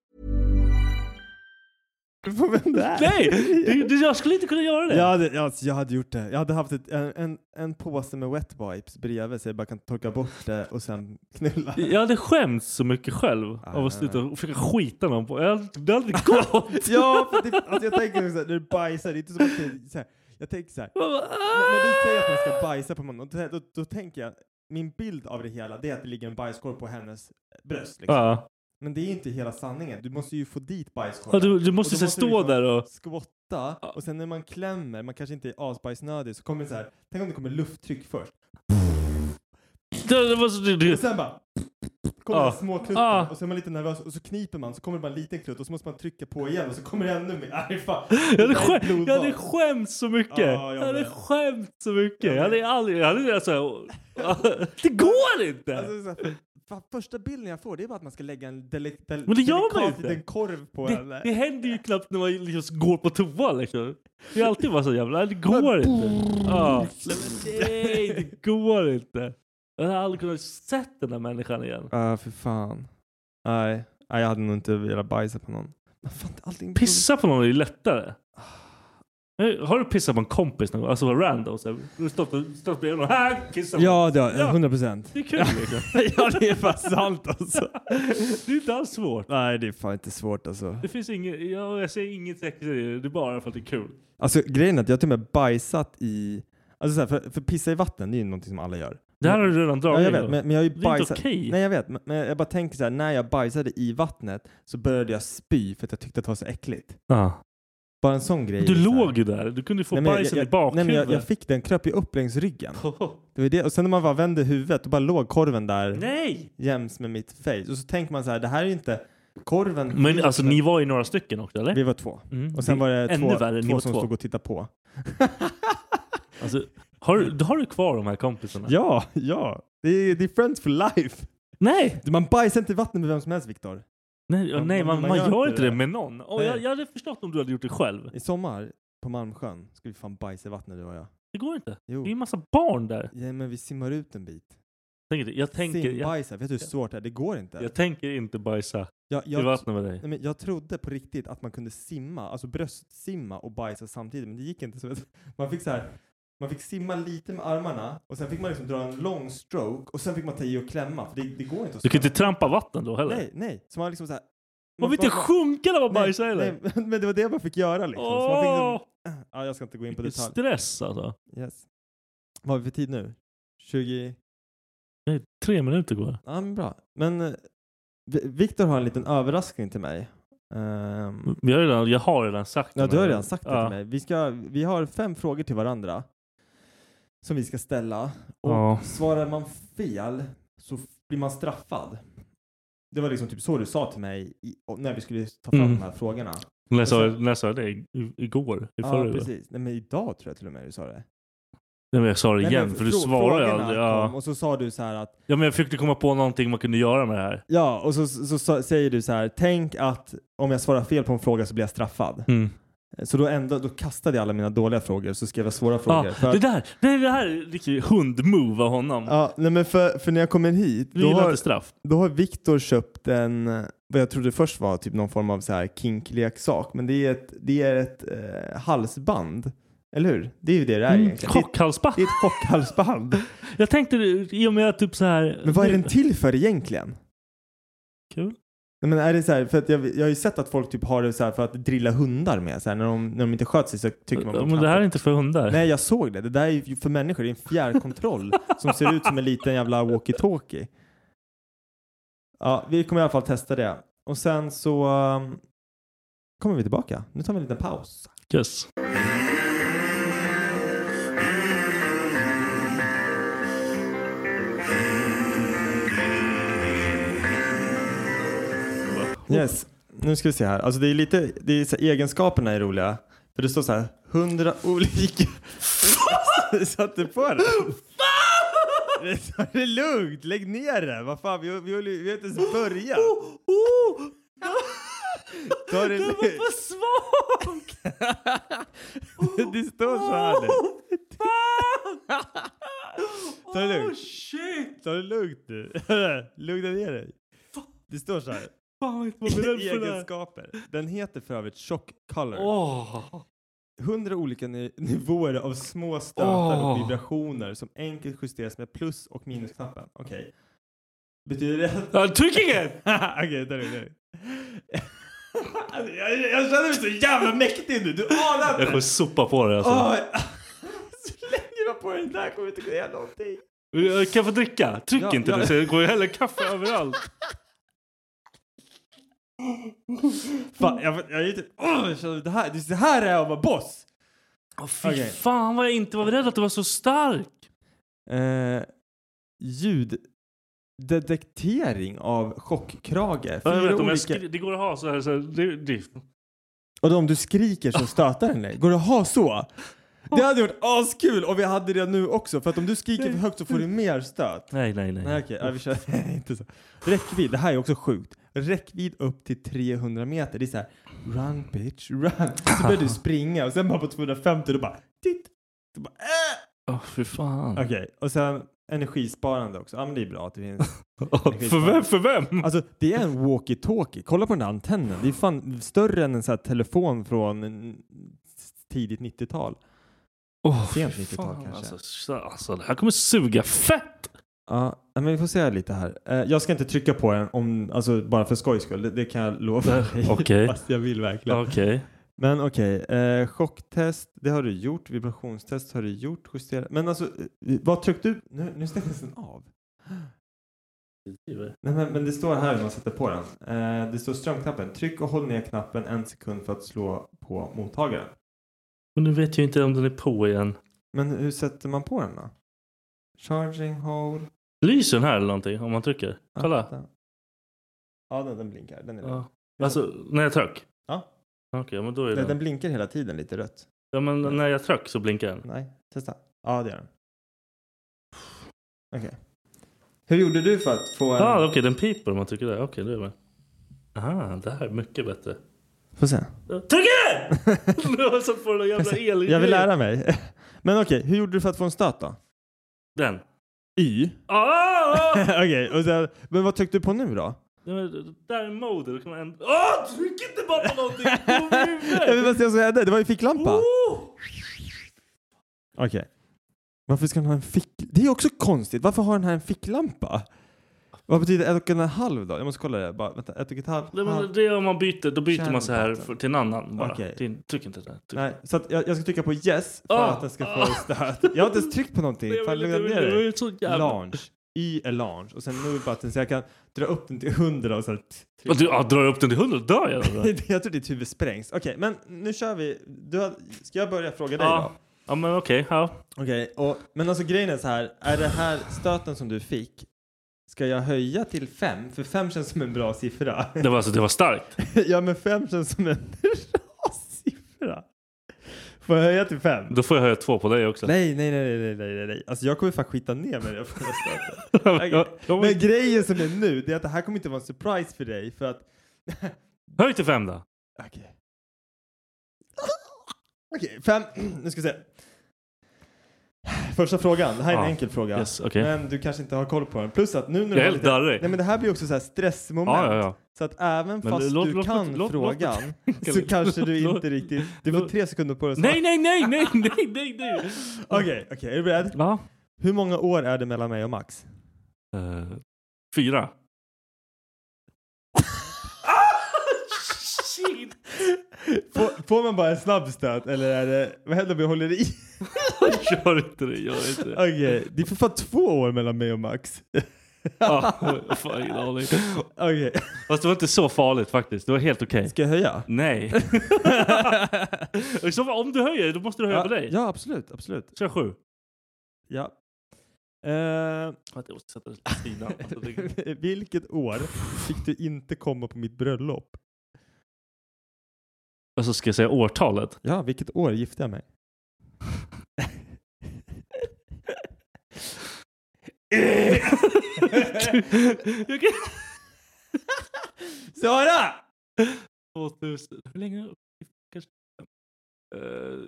På vem det är? Nej! Det, det, jag skulle inte kunna göra det. Jag hade, jag, jag hade gjort det. Jag hade haft ett, en, en, en påse med wet wipes bredvid så jag bara kan torka bort det och sen knulla. Jag hade skämts så mycket själv av att sluta och försöka skita någon på. Jag, det hade inte gått. ja, för det, alltså jag tänker så här, när du bajsar, det är inte som att det, så här, jag tänker så här, när, när du säger att man ska bajsa på någon, då, då, då tänker jag, min bild av det hela, det är att det ligger en bajskorv på hennes bröst. Liksom. Ja. Men det är inte hela sanningen. Du måste ju få dit bajskorven. Ja, du- du måste Och så stå där och- Skvotta, och sen när man klämmer, man kanske inte är asbajsnödig, så kommer det så här, tänk om det kommer lufttryck först. Det, det så, det, Och sen bara kommer den små klutten Ja. och så är man lite nervös och så kniper man så kommer det bara en liten klutt och så måste man trycka på igen och så kommer det ännu mer. Nej fan. jag, hade Det där är skäm, jag hade skämts så mycket. Ja, jag jag hade med. skämts så mycket. Jag Jag hade aldrig... Jag hade alltså, det går inte! Alltså, första bilden jag får det är bara att man ska lägga en deli- del- Men det gör man inte. liten korv på det, henne. det händer ju knappt när man liksom går på toa liksom. Det är alltid bara så jävla... Det går inte. Ja. Nej, det går inte. Jag hade aldrig kunnat sett den där människan igen. Ja, för fan. Nej. Nej, jag hade nog inte velat bajsa på någon. Men fan, allting Pissa på någon är ju lättare. Har du pissat på en kompis någon gång? Alltså random? Så här, du har stått, och- stått bredvid någon. Här kissar man. Ja, det har, Ja. 100 procent. Det är kul liksom. ja, det är fan sant alltså. Det är inte alls svårt. Nej, det är fan inte svårt alltså. Det finns inget, ja, jag säger inget sexigt i det. Det är bara för att det är kul. Alltså grejen är att jag har till och med bajsat i... Alltså så här, för, för pissa i vatten, det är ju någonting som alla gör. Det här har du redan dragit. Ja, jag vet, men, men jag har ju Det är inte bajsat... okej. Nej, jag vet, men, men jag bara tänker så här, när jag bajsade i vattnet så började jag spy för att jag tyckte att det var så äckligt. Ja. Bara en sån grej. Du låg ju där. Du kunde få Nej, men jag- bajsen jag, i bakhuvudet. Nej, jag, jag fick den, kröp ju upp längs ryggen. Det var det. Och sen när man bara vände huvudet, då bara låg korven där Nej! jäms med mitt face. Och så tänker man så här, det här är ju inte... Korven... Men alltså ni var ju några stycken också eller? Vi var två. Mm. Och sen var det ännu två, värre, två som två. stod och tittade på. Alltså, har, du- har du kvar de här kompisarna? Ja, ja. Det är, det är friends for life. Nej! Man bajsar inte i vattnet med vem som helst, Viktor. Nej, Man- nej man, man- man, gör gör inte det det. med någon. Nej. jag, jag hade förstått om du hade gjort det själv. I sommar på Malmsjön ska vi fan bajsa i vattnet du och jag. Det går inte. Jo. Det är ju en massa barn där. Ja, men vi simmar ut en bit. Tänk det, Jag tänker, jag, Simbajsa, vet du hur svårt det är? Det går inte. jag tänker inte bajsa jag, i vattnet med dig. Nej, men jag trodde på riktigt att man kunde simma, alltså bröstsimma och bajsa samtidigt, men det gick inte. Så man fick så här, man fick simma lite med armarna och sen fick man liksom dra en lång stroke och sen fick man ta i och klämma, för det, det går inte att Du kan inte trampa vatten då heller. Nej, nej. Så man liksom så här, Man vill inte sjunka när man bajsar heller. Nej, men det var det man fick göra liksom. Så man fick Åh! liksom ja, jag ska inte gå in på detalj. stress alltså. Yes. Vad har vi för tid nu? 20? Nej, tre minuter går. Ja, men bra. Men eh, Vi- Viktor har en liten överraskning till mig. Ehm, Vi har redan, jag har redan sagt Ja, det, du har redan sagt det ja. till mig. Vi, ska, vi har fem frågor till varandra som vi ska ställa. Och Ja. svarar man fel så blir man straffad. Det var liksom typ så du sa till mig i, när vi skulle ta fram Mm. de här frågorna. När sa, när sa jag det? Igår? I Ja, precis. Nej, men idag tror jag till och med du sa det. Nej, men jag sa det igen, för du frågorna aldrig. kom, Ja. Och så sa du så här att ja, men jag försökte komma på någonting man kunde göra med det här. Ja, och så, så, så säger du så här, tänk att om jag svarar fel på en fråga så blir jag straffad. Mm. Så då, ändå, då kastade jag alla mina dåliga frågor så skrev jag svåra frågor. Ja, För det där, det, det här är riktigt hundmove av honom. Ja, nej men för, för när jag kommer hit, då har, straff. då har Viktor köpt en, eh, vad jag trodde först var typ någon form av så här kinkleksak, men det är ett, det är ett eh, halsband. Eller hur? Det är ju det det är Mm, egentligen. Är Chockhalsband. Det är ett chockhalsband. Jag tänkte i och med att typ så här. Men vad är den till för egentligen? Kul. Men är det så här, för att jag, jag har ju sett att folk typ har det så för att drilla hundar med, så här, när, de, när de inte sköter sig så tycker man men det här är inte för hundar. Nej, jag såg det. Det där är ju för människor. Det är en fjärrkontroll som ser ut som en liten jävla walkie-talkie. Ja, vi kommer i alla fall testa det. Och sen så um, kommer vi tillbaka. Nu tar vi en liten paus. Yes. Yes. Nu ska vi se här. Alltså det är lite, det är så här, egenskaperna är roliga. För det står så här, hundra olika... Satte på den? Det Ta det lugnt, lägg ner det. Vad fan, vi, vi, vi har inte ens börjat. Ta det Den var för svag! Det står så här nu. Ta det lugnt. shit! Ta det lugnt nu. Lugna ner dig. Det står så här. Fan vad jag inte var beredd för det här. Egenskaper. Den heter för övrigt Shock Color. Åh. 100 olika ni- nivåer av små stötar och Åh. vibrationer som enkelt justeras med plus och minusknappen. Okej. Betyder det att... Ja, tryck igen! Okej, ta det lugnt. Alltså, jag, jag känner mig så jävla mäktig nu, du anar Jag inte! kommer sopa på det alltså. Åh, så länge du på den där kommer inte gå igenom någonting. Jag Kan jag få dricka? Tryck Ja, inte ja. nu så jag går häller kaffe överallt. Fan, jag, jag, jag känner, det, här, det här är jag att vara boss! Åh, fy Okej. fan vad jag inte var beredd att det var så stark. Eh, ljuddetektering av chockkrage. Ja, jag vet, om jag olika... skri- det går att ha så här. Så här det, det. Och då om du skriker så stötar den dig. Går det att ha så? Det hade varit askul om vi hade det nu också. För att om du skriker för högt så får du mer stöt. Nej, nej, nej. Nej okej, ja, vi kör. inte så. Räckvidd, det här är också sjukt. Räckvidd upp till 300 meter. Det är så här, run bitch, run. Så börjar du springa och sen bara på 250 då bara, titt. Då bara, äh. Åh, fy fan. Okej, och sen energisparande också. Ja men det är bra att det finns. för vem? För vem? Alltså det är en walkie-talkie. Kolla på den där antennen. Det är fan större än en sån här telefon från tidigt 90-tal. Åh, Sent fy 90-tal fan, kanske. Alltså, så- alltså, det här kommer suga fett! Ja, men vi får se lite här. Eh, Jag ska inte trycka på den om, alltså bara för skojs skull. Det, det kan jag lova dig. Okej. Fast jag vill verkligen. Okej. Men okej, eh, chocktest, det har du gjort. Vibrationstest har du gjort. Justera. Men alltså, eh, vad tryckte du? Nu, nu stängdes den av. Nej, men, men det står här när man sätter på den. Eh, det står strömknappen. Tryck och håll ner knappen en sekund för att slå på mottagaren. Och nu vet jag inte om den är på igen. Men hur sätter man på den då? Charging hold. Lyser den här eller någonting om man trycker? Kolla. Ja, den, den blinkar. Den är Ja. Alltså, när jag tryck? Ja. Okej, men då är Den, den... den blinkar hela tiden lite rött. Ja, men när jag tryck så blinkar den. Nej, testa. Ja, det gör den. Okej. Hur gjorde du för att få en... Ja, ah, okej, den piper om man trycker där. Okej, det är. Aha, det här är mycket bättre. Får se. Tryck igen! så får du jävla el Jag vill lära mig. Men okej, hur gjorde du för att få en stöt då? Den. Y? Ah! okej, och sen, men vad tryckte du på nu då? Ja, men Där är mode. Då kan man ändra... Åh! Tryck inte bara på någonting! Jag vill bara se vad som hände. Det var ju ficklampa. Oh! Okej. Varför ska den ha en fick... Det är också konstigt. Varför har den här en ficklampa? Vad betyder ett och en halv då? Jag måste kolla det. Bara, vänta, ett och ett halvt? Det, men halv. det är om man byter, då byter man så här för, till en annan bara. Okej. Till, tryck inte där. Tryck. Nej, så jag, jag ska trycka på yes för Ah, att den ska få ah. stöt. Jag har inte ens tryckt på någonting. Fan, lugna ner dig. så Launch. Y är launch. Och sen nu button så jag kan dra upp den till 100 och sen... Och du, ja, drar jag upp den till 100 dör jag. då. jag tror ditt huvud sprängs. Okej, men nu kör vi. Du har, ska jag börja fråga dig Ja. då? Ja men okej, ja. Okej, och, men alltså grejen är så här. Är det här stöten som du fick, ska jag höja till fem? För fem känns som en bra siffra. Det var, alltså, det var starkt. ja, men fem känns som en bra siffra. Får jag höja till fem? Då får jag höja två på dig också. Nej, nej, nej, nej, nej, nej, nej. Alltså jag kommer fan skita ner mig när jag får men- grejen som är nu, det är att det här kommer inte vara en surprise för dig för att... Höj till fem då. Okej. Okej, fem. Nu ska vi se. Första frågan. Det här är en Ja. enkel fråga. Yes, okej. Men du kanske inte har koll på den. Plus att nu när Jag du är har helt lite... darrig. Nej men det här blir också så här stressmoment. Ja, ja, ja. Så att även Men fast låt- du låt- kan låt- frågan så kanske du inte riktigt... Du får tre sekunder på dig. Nej, nej, nej, nej, nej, nej, nej. Okej, okej. Är du beredd? Ja. Hur många år är det mellan mig och Max? Eh, fyra. Shit. Får, får man bara en snabb stöt eller är det... Vad händer om jag håller i? Gör inte det, gör inte det. Okej, det är för fan två år mellan mig och Max. Ja, fan, ingen aning. Okej. Fast det var inte så farligt faktiskt. Det var helt okej. Ska jag höja? Nej. Så om du höjer, då måste du höja Ja, på dig. ja, absolut, absolut. Kör sju. Ja. Vänta, Jag måste sätta sidan. Alltså, vilket år fick du inte komma på mitt bröllop? Alltså ska jag säga årtalet? Ja, vilket år gifte jag mig? Sara! 2000. Hur länge? Kanske... Eh,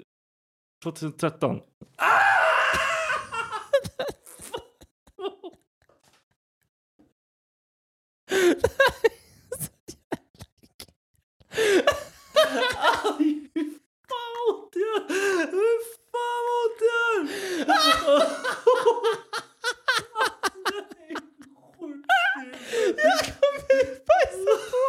2013. Aj, fy fan vad ont det gör! Fy fan vad ont det gör! Jag kommer bajsa på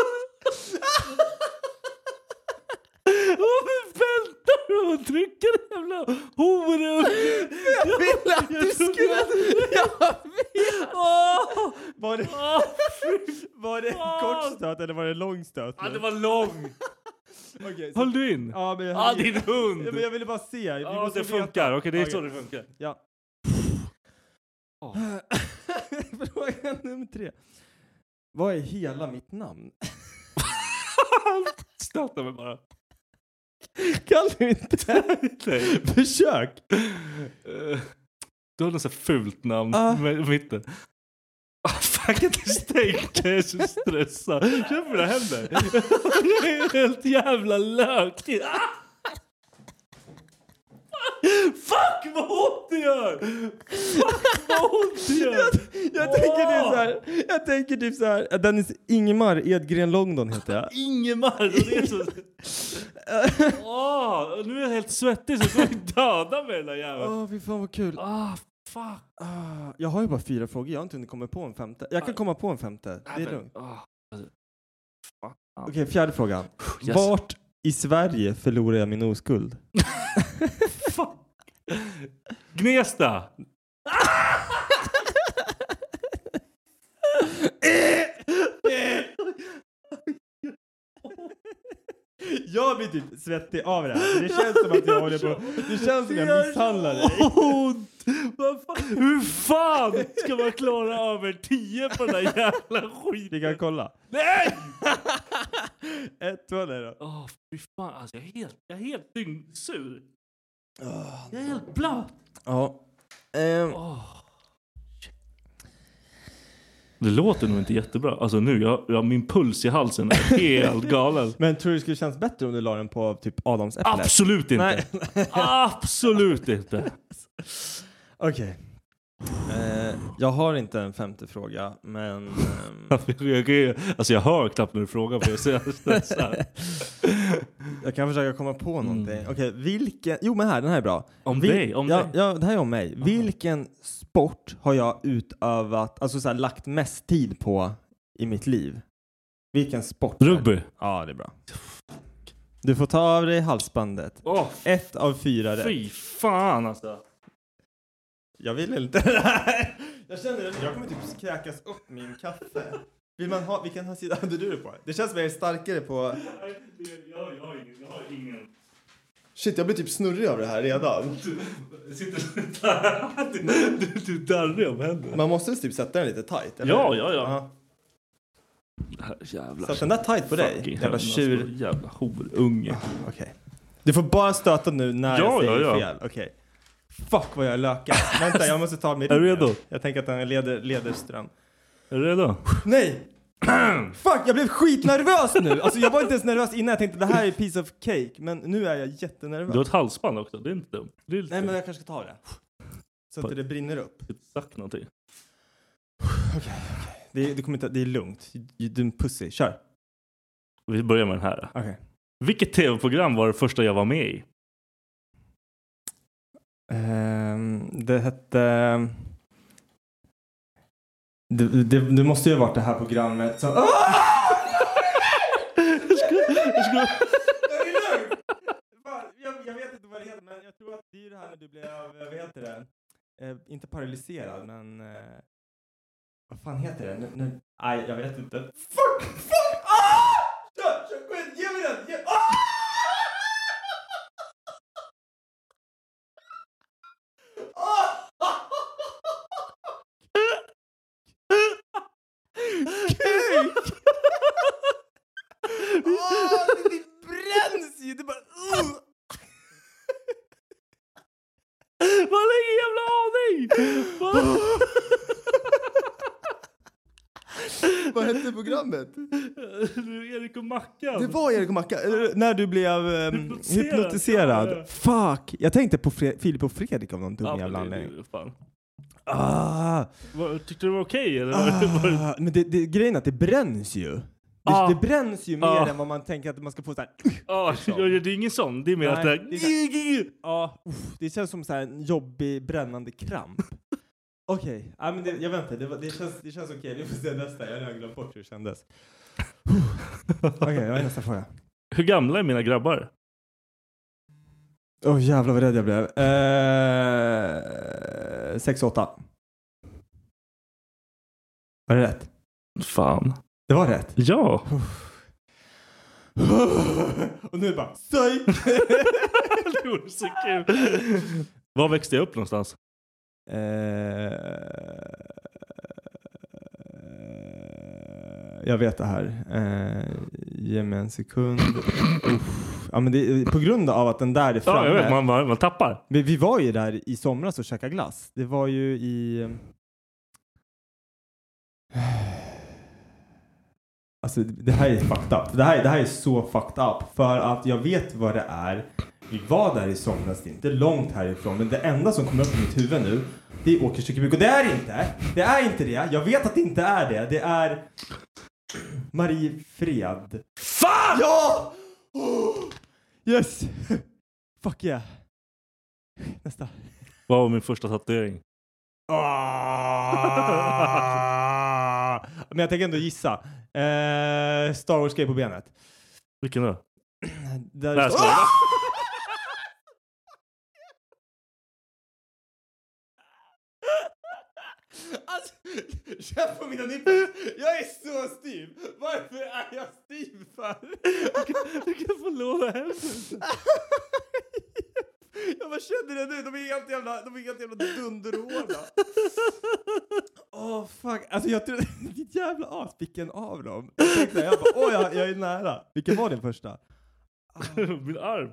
Varför väntar du och trycker jävla horunge? Jag ville att du skulle... Jag vet! Var det, var det en kort stöt eller var det en lång stöt? Ja, nu? det var lång. Okej, så- Höll du in? Ja, men jag Ah, din hund! Ja, men jag ville bara se. Vi Ja, måste det veta. funkar. Okej, det är så det funkar. Ja. Fråga nummer tre. Vad är hela mitt namn? Stöta mig bara. Kan du inte? Nej. Försök! Eh, Du har något så här fult namn Ah. med mitten. Jag kan inte stänka, jag är så stressad. Känn det händer. Jag är helt jävla. Ah! Fuck vad ont det gör! Fuck vad ont det gör! Jag tänker typ så här, jag tänker typ så här, Dennis Ingemar Edgren Longdon heter jag. Ingemar! Det är så... Åh, nu är jag helt svettig så jag kommer döda mig den där jäveln. Åh, fy fan vad kul. Ah, fuck. Ah, jag har ju bara fyra frågor, jag har inte hunnit komma på en femte. Jag kan komma på en femte, det är lugnt. Ah, fuck. Okej, fjärde frågan. Yes. Vart i Sverige förlorar jag min oskuld? Gnesta! Jag blir typ svettig av det här. Det känns som att jag håller på... Det känns som jag misshandlar dig. Ont! Vad fan? Hur fan ska man klara över 10 på den där jävla skiten? Vi kan kolla. Nej! Ett, två, nej då. Åh, fy fan. Alltså, jag är helt, jag är helt dyngsur. Jag är helt blöt. Ja. Ehm, Det låter nog inte jättebra. Alltså nu, jag, jag, min puls i halsen är helt galen. men tror du det skulle kännas bättre om du la den på typ Adamsäpplet? Absolut inte. Absolut inte. Okej. Eh, jag har inte en femte fråga, men... ehm, alltså jag hör knappt när du frågar för jag jag kan försöka komma på någonting. Okej, vilken... Jo men här, den här är bra. Mm. Om Vil- dig, om ja, dig. Ja, det här är om mig. Vilken sport har jag utövat, alltså så här, lagt mest tid på i mitt liv? Vilken sport? Rugby. Ja, det är bra. Du får ta av dig halsbandet. Åh, Ett av fyra rätt. fy fan alltså. Jag vill inte det här. Jag känner att jag kommer typ kräkas upp min kaffe. Vill man ha, vilken sida hade du det på? Det känns som jag är starkare på... Jag, jag, har ingen, jag har ingen. Shit, jag blir typ snurrig av det här redan. Du sitter där. Du, du, du darrar om händerna. Man måste typ sätta den lite tight, eller Ja, ja, ja. Här jävla... Satt den där tight på dig? Jävla tjur. Jävla horunge. Okej. Du får bara stöta nu när Ja, jag säger ja, ja. fel. Okej. Fuck vad jag är lökad. Vänta, jag måste ta mig Är du redo? Jag tänker att den leder, leder ström. Är du redo? Nej! Fuck, jag blev skitnervös nu! Alltså jag var inte ens nervös innan, jag tänkte det här är piece of cake, men nu är jag jättenervös. Du har ett halsband också, det är inte dumt. Det är lite... Nej men jag kanske ska ta det. Så att det brinner upp. Sagt någonting. Okej, okej. Det, det, kommer inte, det är lugnt. Du är en pussy, kör. Vi börjar med den här. Okej. Vilket tv-program var det första jag var med i? Ehm, det hette... Det, det, det måste ju ha varit det här programmet som... Ah! Jag är lugn! Fan, Jag, jag vet inte vad det heter, men jag tror att det är det här när du blev, vad heter det? Eh, inte paralyserad, men... Eh, vad fan heter det? Nej, jag vet inte. Fuck! Fuck! Ah! Kör! Kör! Kom igen! Ge mig den! Ge... Ah! Kuk! Åh, det- det bränns ju! Det bara... Uh. Man har ingen jävla aning! Vad- Vad hette programmet? Erik och Mackan. Det var Erik och Mackan. Eller, När du blev um, Hypnotiserad. hypnotiserad. Ja, ja. Fuck! Jag tänkte på Fre- Filip och Fredrik av någon dum Ja, jävla det- anledning. det-. Ah, Vad- Tyckte du det var okej eller? Var det, var det... ah, men det, det, grejen är att det bränns ju. Det, Ah. det bränns ju mer Ah. än vad man tänker att man ska få så här. Ja, ja, det är ingen sån. Det är mer att Nej, det det är så här- Ja, det känns som så en jobbig brännande kramp. Okej, ja, men det, jag väntar. Det, var- det känns, det känns okej. Vi får se nästa. Jag har redan glömt bort hur det kändes. Okej, jag har nästa fråga. Hur gamla är mina grabbar? Åh jävlar vad rädd jag blev. Eh, 6 8. Var det rätt? Fan. Det var rätt. Ja. Och nu bara psyk! det vore så kul. Var växte jag upp någonstans? Eh, jag vet det här. Eh, ge mig en sekund. Uff. Ja, men det, på grund av att den där är framme. Ja, vet. Man, man, man tappar. Vi, vi var ju där i somras och käkade glass. Det var ju i... Alltså det här är fucked up. Det här, det här är så fucked up. För att jag vet vad det är. Vi var där i somras, det är inte långt härifrån. Men det enda som kommer upp i mitt huvud nu, det är Åkers Cykelbruk. Och det är inte! Det är inte det! Jag vet att det inte är det. Det är Marie Fred. Fan! Ja! Oh! Yes! Fuck yeah. Nästa. Vad var min första tatuering? Ah! Men jag tänker ändå gissa. Eh, Star Wars-grej på benet. Vilken då? Där Nej, står- skojar. Alltså, känn på mina nipplar. Jag är så stiv. Varför är jag stiv för? Du kan få lova hälften. Jag bara känner det nu. De är helt jävla, de är helt jävla dunderhårda. Åh oh, fuck. Alltså jag trodde, ditt jävla as, vilken av dem? Jag tänkte, jag bara, åh jag, jag är nära. Vilken var din första? Min arm.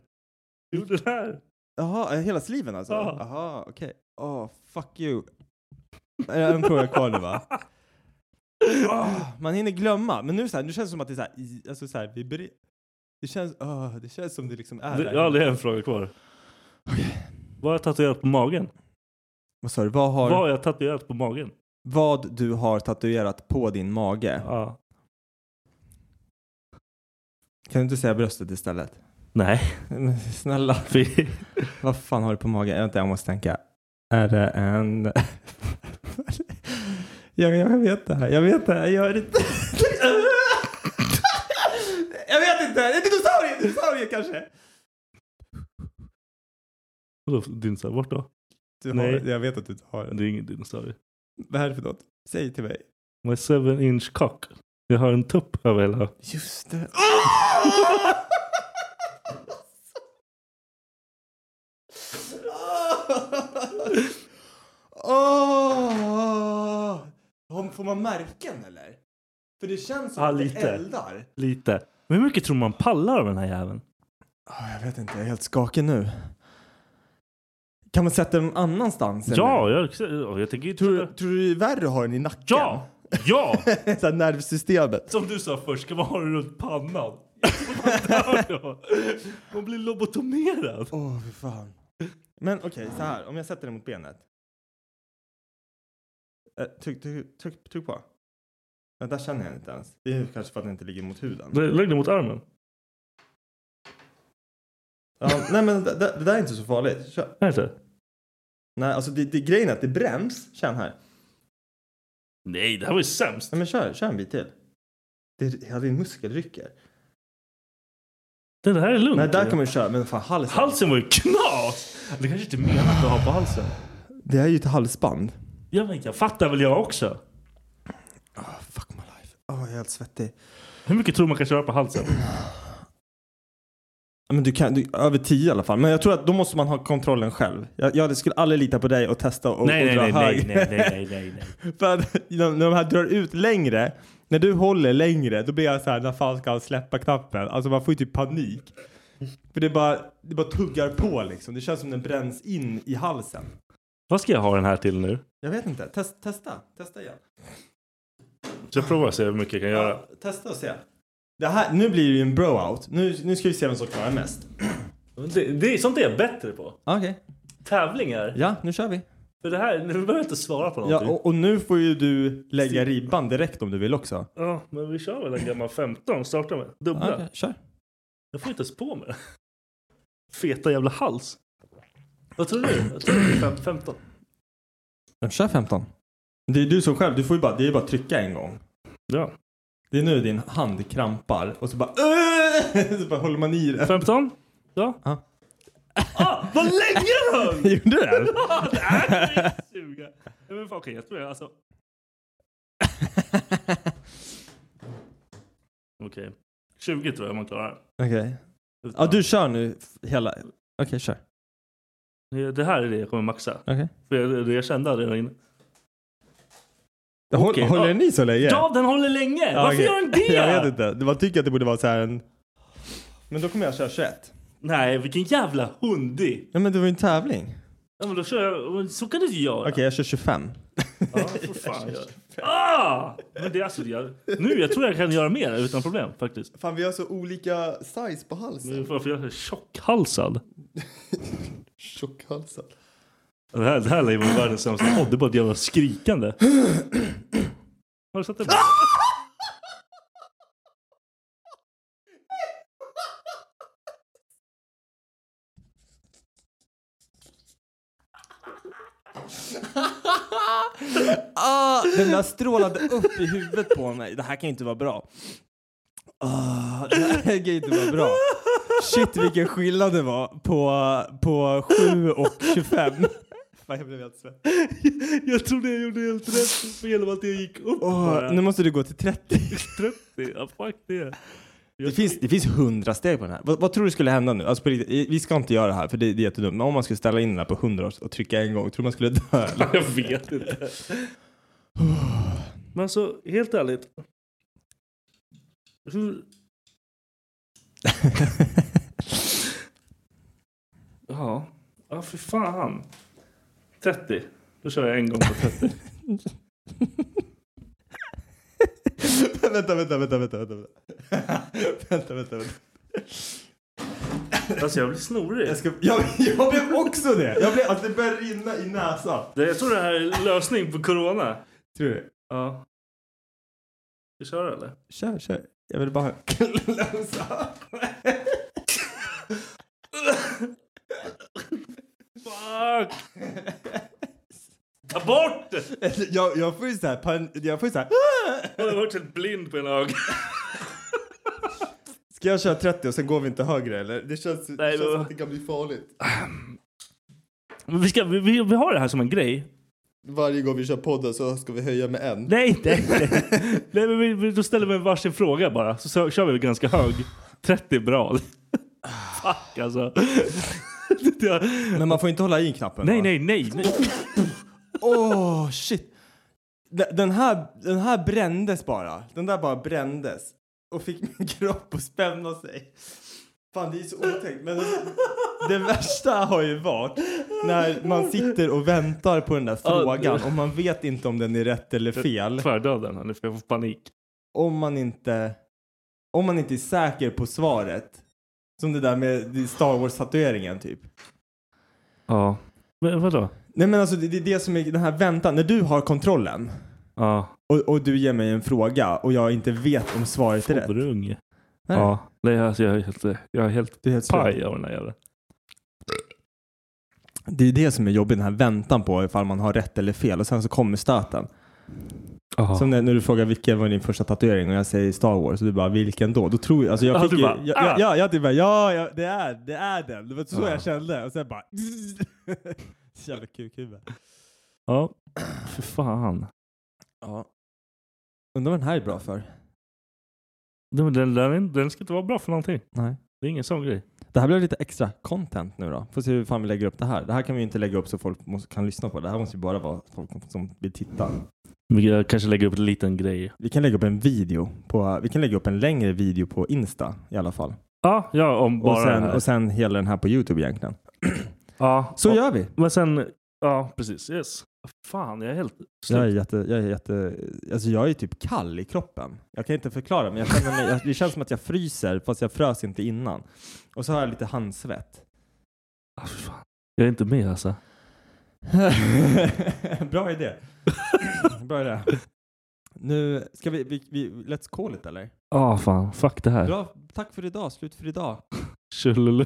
Jo, den här. Jaha, hela sliven alltså? Ja. Jaha, okej. Åh, fuck you. En fråga kvar nu va? Åh, man hinner glömma. Men nu, så här, nu känns det som att det är så här, i- alltså så här, vi ber- det, känns, åh, det känns som det liksom är Det- där. Ja, det är en fråga kvar. Vad har jag tatuerat på magen? Vad sa du? Vad, har, Vad har jag tatuerat på magen? vad du har tatuerat på din mage? Ja. Kan du inte säga bröstet istället? Nej. Men snälla. Fy. Vad fan har du på magen? Vänta, jag måste tänka. Är det en... jag, jag vet det här. Jag vet det här. Jag gör inte... jag vet inte. En dinosaurie! Dinosaurie kanske? Vadå dinosaurie? Vart då? Du har, Nej. jag vet att du inte har en. Det är ingen dinosaurie. Vad är det för något? Säg till mig. My seven inch cock. Jag har en tupp över hela. Just det. Åh! Oh! Får man märken eller? För det känns som Ja, att det eldar. Lite. Men hur mycket tror man pallar av den här jäveln? Ah, jag vet inte, jag är helt skakig nu. Kan man sätta den någon annanstans? eller? Ja, jag, jag tänker ju... Tror, tror du det är värre att ha den i nacken? Ja! Ja! Så här nervsystemet. Som du sa först, ska man ha den runt pannan? Man blir lobotomerad. Åh, fy fan. Men okej, så här. Om jag sätter den mot benet. Eh, tryck, tryck, tryck, tryck på. Ja, där känner jag inte ens. Det är kanske för att den inte ligger mot huden. Lägg den mot armen. Ja, nej men det, det, det där är inte så farligt. Kör. Är inte? Nej, alltså det, det, grejen är att det bränns. Känn här. Nej, det här var ju sämst. Nej men kör, kör en bit till. Det, ja, din muskel rycker. Det här är lugnt. Nej, där kan man ju köra. Men fan halsen. Halsen var ju knas! Det kanske inte är menat att ha på halsen. Det är ju ett halsband. Ja, men jag fattar väl jag också. Fuck my life. Åh, jag är helt svettig. Hur mycket tror man kan köra på halsen? Ja, Men du kan, du, över 10 i alla fall. Men jag tror att då måste man ha kontrollen själv. Jag, jag skulle aldrig lita på dig och testa och, Nej, och nej, dra nej, hög. nej, nej, nej, nej, nej. För att när de här drar ut längre, när du håller längre, då blir jag så här, när fan ska han släppa knappen? Alltså man får ju typ panik. För det bara, det bara tuggar på liksom. Det känns som den bränns in i halsen. Vad ska jag ha den här till nu? Jag vet inte. Test, testa. Testa igen. Så jag provar och se hur mycket jag kan göra. Ja, testa och se. Det här, nu blir det ju en bro-out. Nu, nu ska vi se vem som klarar mest. Det, det är sånt är jag bättre på. Okej. Tävlingar. Ja, nu kör vi. För det här, nu behöver jag inte svara på Ja, någonting. och, och nu får ju du lägga ribban direkt om du vill också. Ja, men vi kör väl en gammal 15 starta med. Dubbla. Okej, kör. Jag får inte ens på mig. Feta jävla hals. Vad tror du? Jag tror det är fem- 15. Ja, Kör 15. Det är du som själv, du får ju bara, det är bara att trycka en gång. Ja. Det är nu din hand krampar och så bara så bara håller man i det. 15? Ja. Ja. Ah, vad länge höll! Gjorde du det? Nej, suga. Ja, men fan, okej, jag tror jag alltså... Okej. 20 tror jag man klarar. Okej. Ja, du kör nu hela. Okej, kör. Det- här är det jag kommer maxa. Okej. För jag, det jag kände redan innan. Håll, Okej, håller den i så länge? Ja, den håller länge! Varför okej. gör den det? Jag vet inte. Var tycker att det borde vara så här en... Men då kommer jag köra 21. Nej, vilken jävla hundi! Ja, men det var ju en tävling. Ja, men då kör jag... Så kan du inte göra. Okej, jag kör 25. Ja, för fan. gör. Ah! Men det är alltså, jag, nu jag tror jag kan göra mer utan problem faktiskt. Fan, vi har så olika size på halsen. Varför jag är tjockhalsad? Tjockhalsad. Det här, det här lär ju vara världens sämsta podd. Det är bara ett jävla skrikande. Har du sett det? ah, den där strålade upp i huvudet på mig. Det här kan ju inte vara bra. Ah, det här kan ju inte vara bra. Shit vilken skillnad det var på, på 7 och 25. Fan, jag blev helt svettig. Jag trodde jag gjorde helt rätt genom att jag gick upp bara. nu måste du gå till 30. 30? Ja, fuck det. Det finns, det finns 100 steg på den här. Vad, vad tror du skulle hända nu? Alltså på riktigt, vi ska inte göra det här för det, det är jättedumt. Men om man skulle ställa in den här på 100 och trycka en gång, tror du man skulle dö? eller? Jag vet inte. Men alltså, helt ärligt. Hur... ja, ja för fan. 30. Då kör jag en gång på 30. vänta, vänta, vänta, vänta, vänta. vänta, vänta, vänta. Alltså jag blir snorig. Jag, ska, jag, jag blev också det. Jag blev, att det börjar rinna i näsan. Det, jag tror det här är lösning på corona. Tror du? Ja. Ska vi köra eller? Kör, kör. Jag vill bara close Fuck! Ta bort det! jag, jag får ju såhär, pan, jag får ju såhär. Jag har varit helt blind på en öga. Ska jag köra 30 och sen går vi inte högre eller? Det känns, det Nej, känns som att det kan bli farligt. Men vi, ska, vi, vi, vi har det här som en grej. Varje gång vi kör podden så ska vi höja med en. Nej, nej, nej. nej men vi, vi, då ställer vi varsin fråga bara. Så, så kör vi ganska hög. 30 är bra. Fuck alltså. Jag- Men man får inte hålla i knappen nej, va? nej, nej, nej. Åh shit. Den- Den här, den här brändes bara. Den där bara brändes. Och fick min kropp att spänna sig. Fan det är så otäckt. Men det värsta har ju varit när man sitter och väntar på den där Ja, frågan det- och man vet inte om den är rätt eller fel. Tvärdöden, nu får jag få panik. Om man inte, om man inte är säker på svaret. Som det där med Star Wars-tatueringen typ. Ja. Men vadå? Nej men alltså det, det är det som är den här väntan. När du har kontrollen Ja. och, och du ger mig en fråga och jag inte vet om svaret är rätt. Fodrung. Nej. Ja. Nej, alltså jag är helt, jag är helt Det är helt paj av den här jäveln. Det är det som är jobbigt, den här väntan på ifall man har rätt eller fel och sen så kommer stöten. Ja. Som när, när du frågar vilken var din första tatuering och jag säger Star Wars och du bara vilken då? Då tror jag, alltså jag Ja, fick du ju, bara, ja, ah. ja, ja, jag typ bara, ja, ja, det är, det är den. Det var så Ja. jag kände och sen bara jävla kukhuvud. Ja. För fan. Ja. Undrar vad den här är bra för? Den, den, den, den ska inte vara bra för någonting. Nej. Det är ingen sån grej. Det här blev lite extra content nu då. Får se hur fan vi lägger upp det här. Det här kan vi inte lägga upp så folk måste, kan lyssna på. Det här måste ju bara vara folk som vill titta. Vi kanske lägger upp en liten grej. Vi kan lägga upp en video på, vi kan lägga upp en längre video på Insta i alla fall. Ja, ja om bara Och sen, och sen hela den här på Youtube egentligen. ja, Så ja. gör vi. Men sen, ja precis. Yes. Fan, jag är helt slut. Jag är jätte, jag är jätte, alltså jag är typ kall i kroppen. Jag kan inte förklara men jag känner mig, det känns som att jag fryser fast jag frös inte innan. Och så har jag lite handsvett. Ah, fan. Jag är inte med alltså. Bra idé. Bra idé. Nu ska vi, vi, vi, let's call it eller? Ja, fan. Fuck det här. Bra, tack för idag, slut för idag. Tjolulu.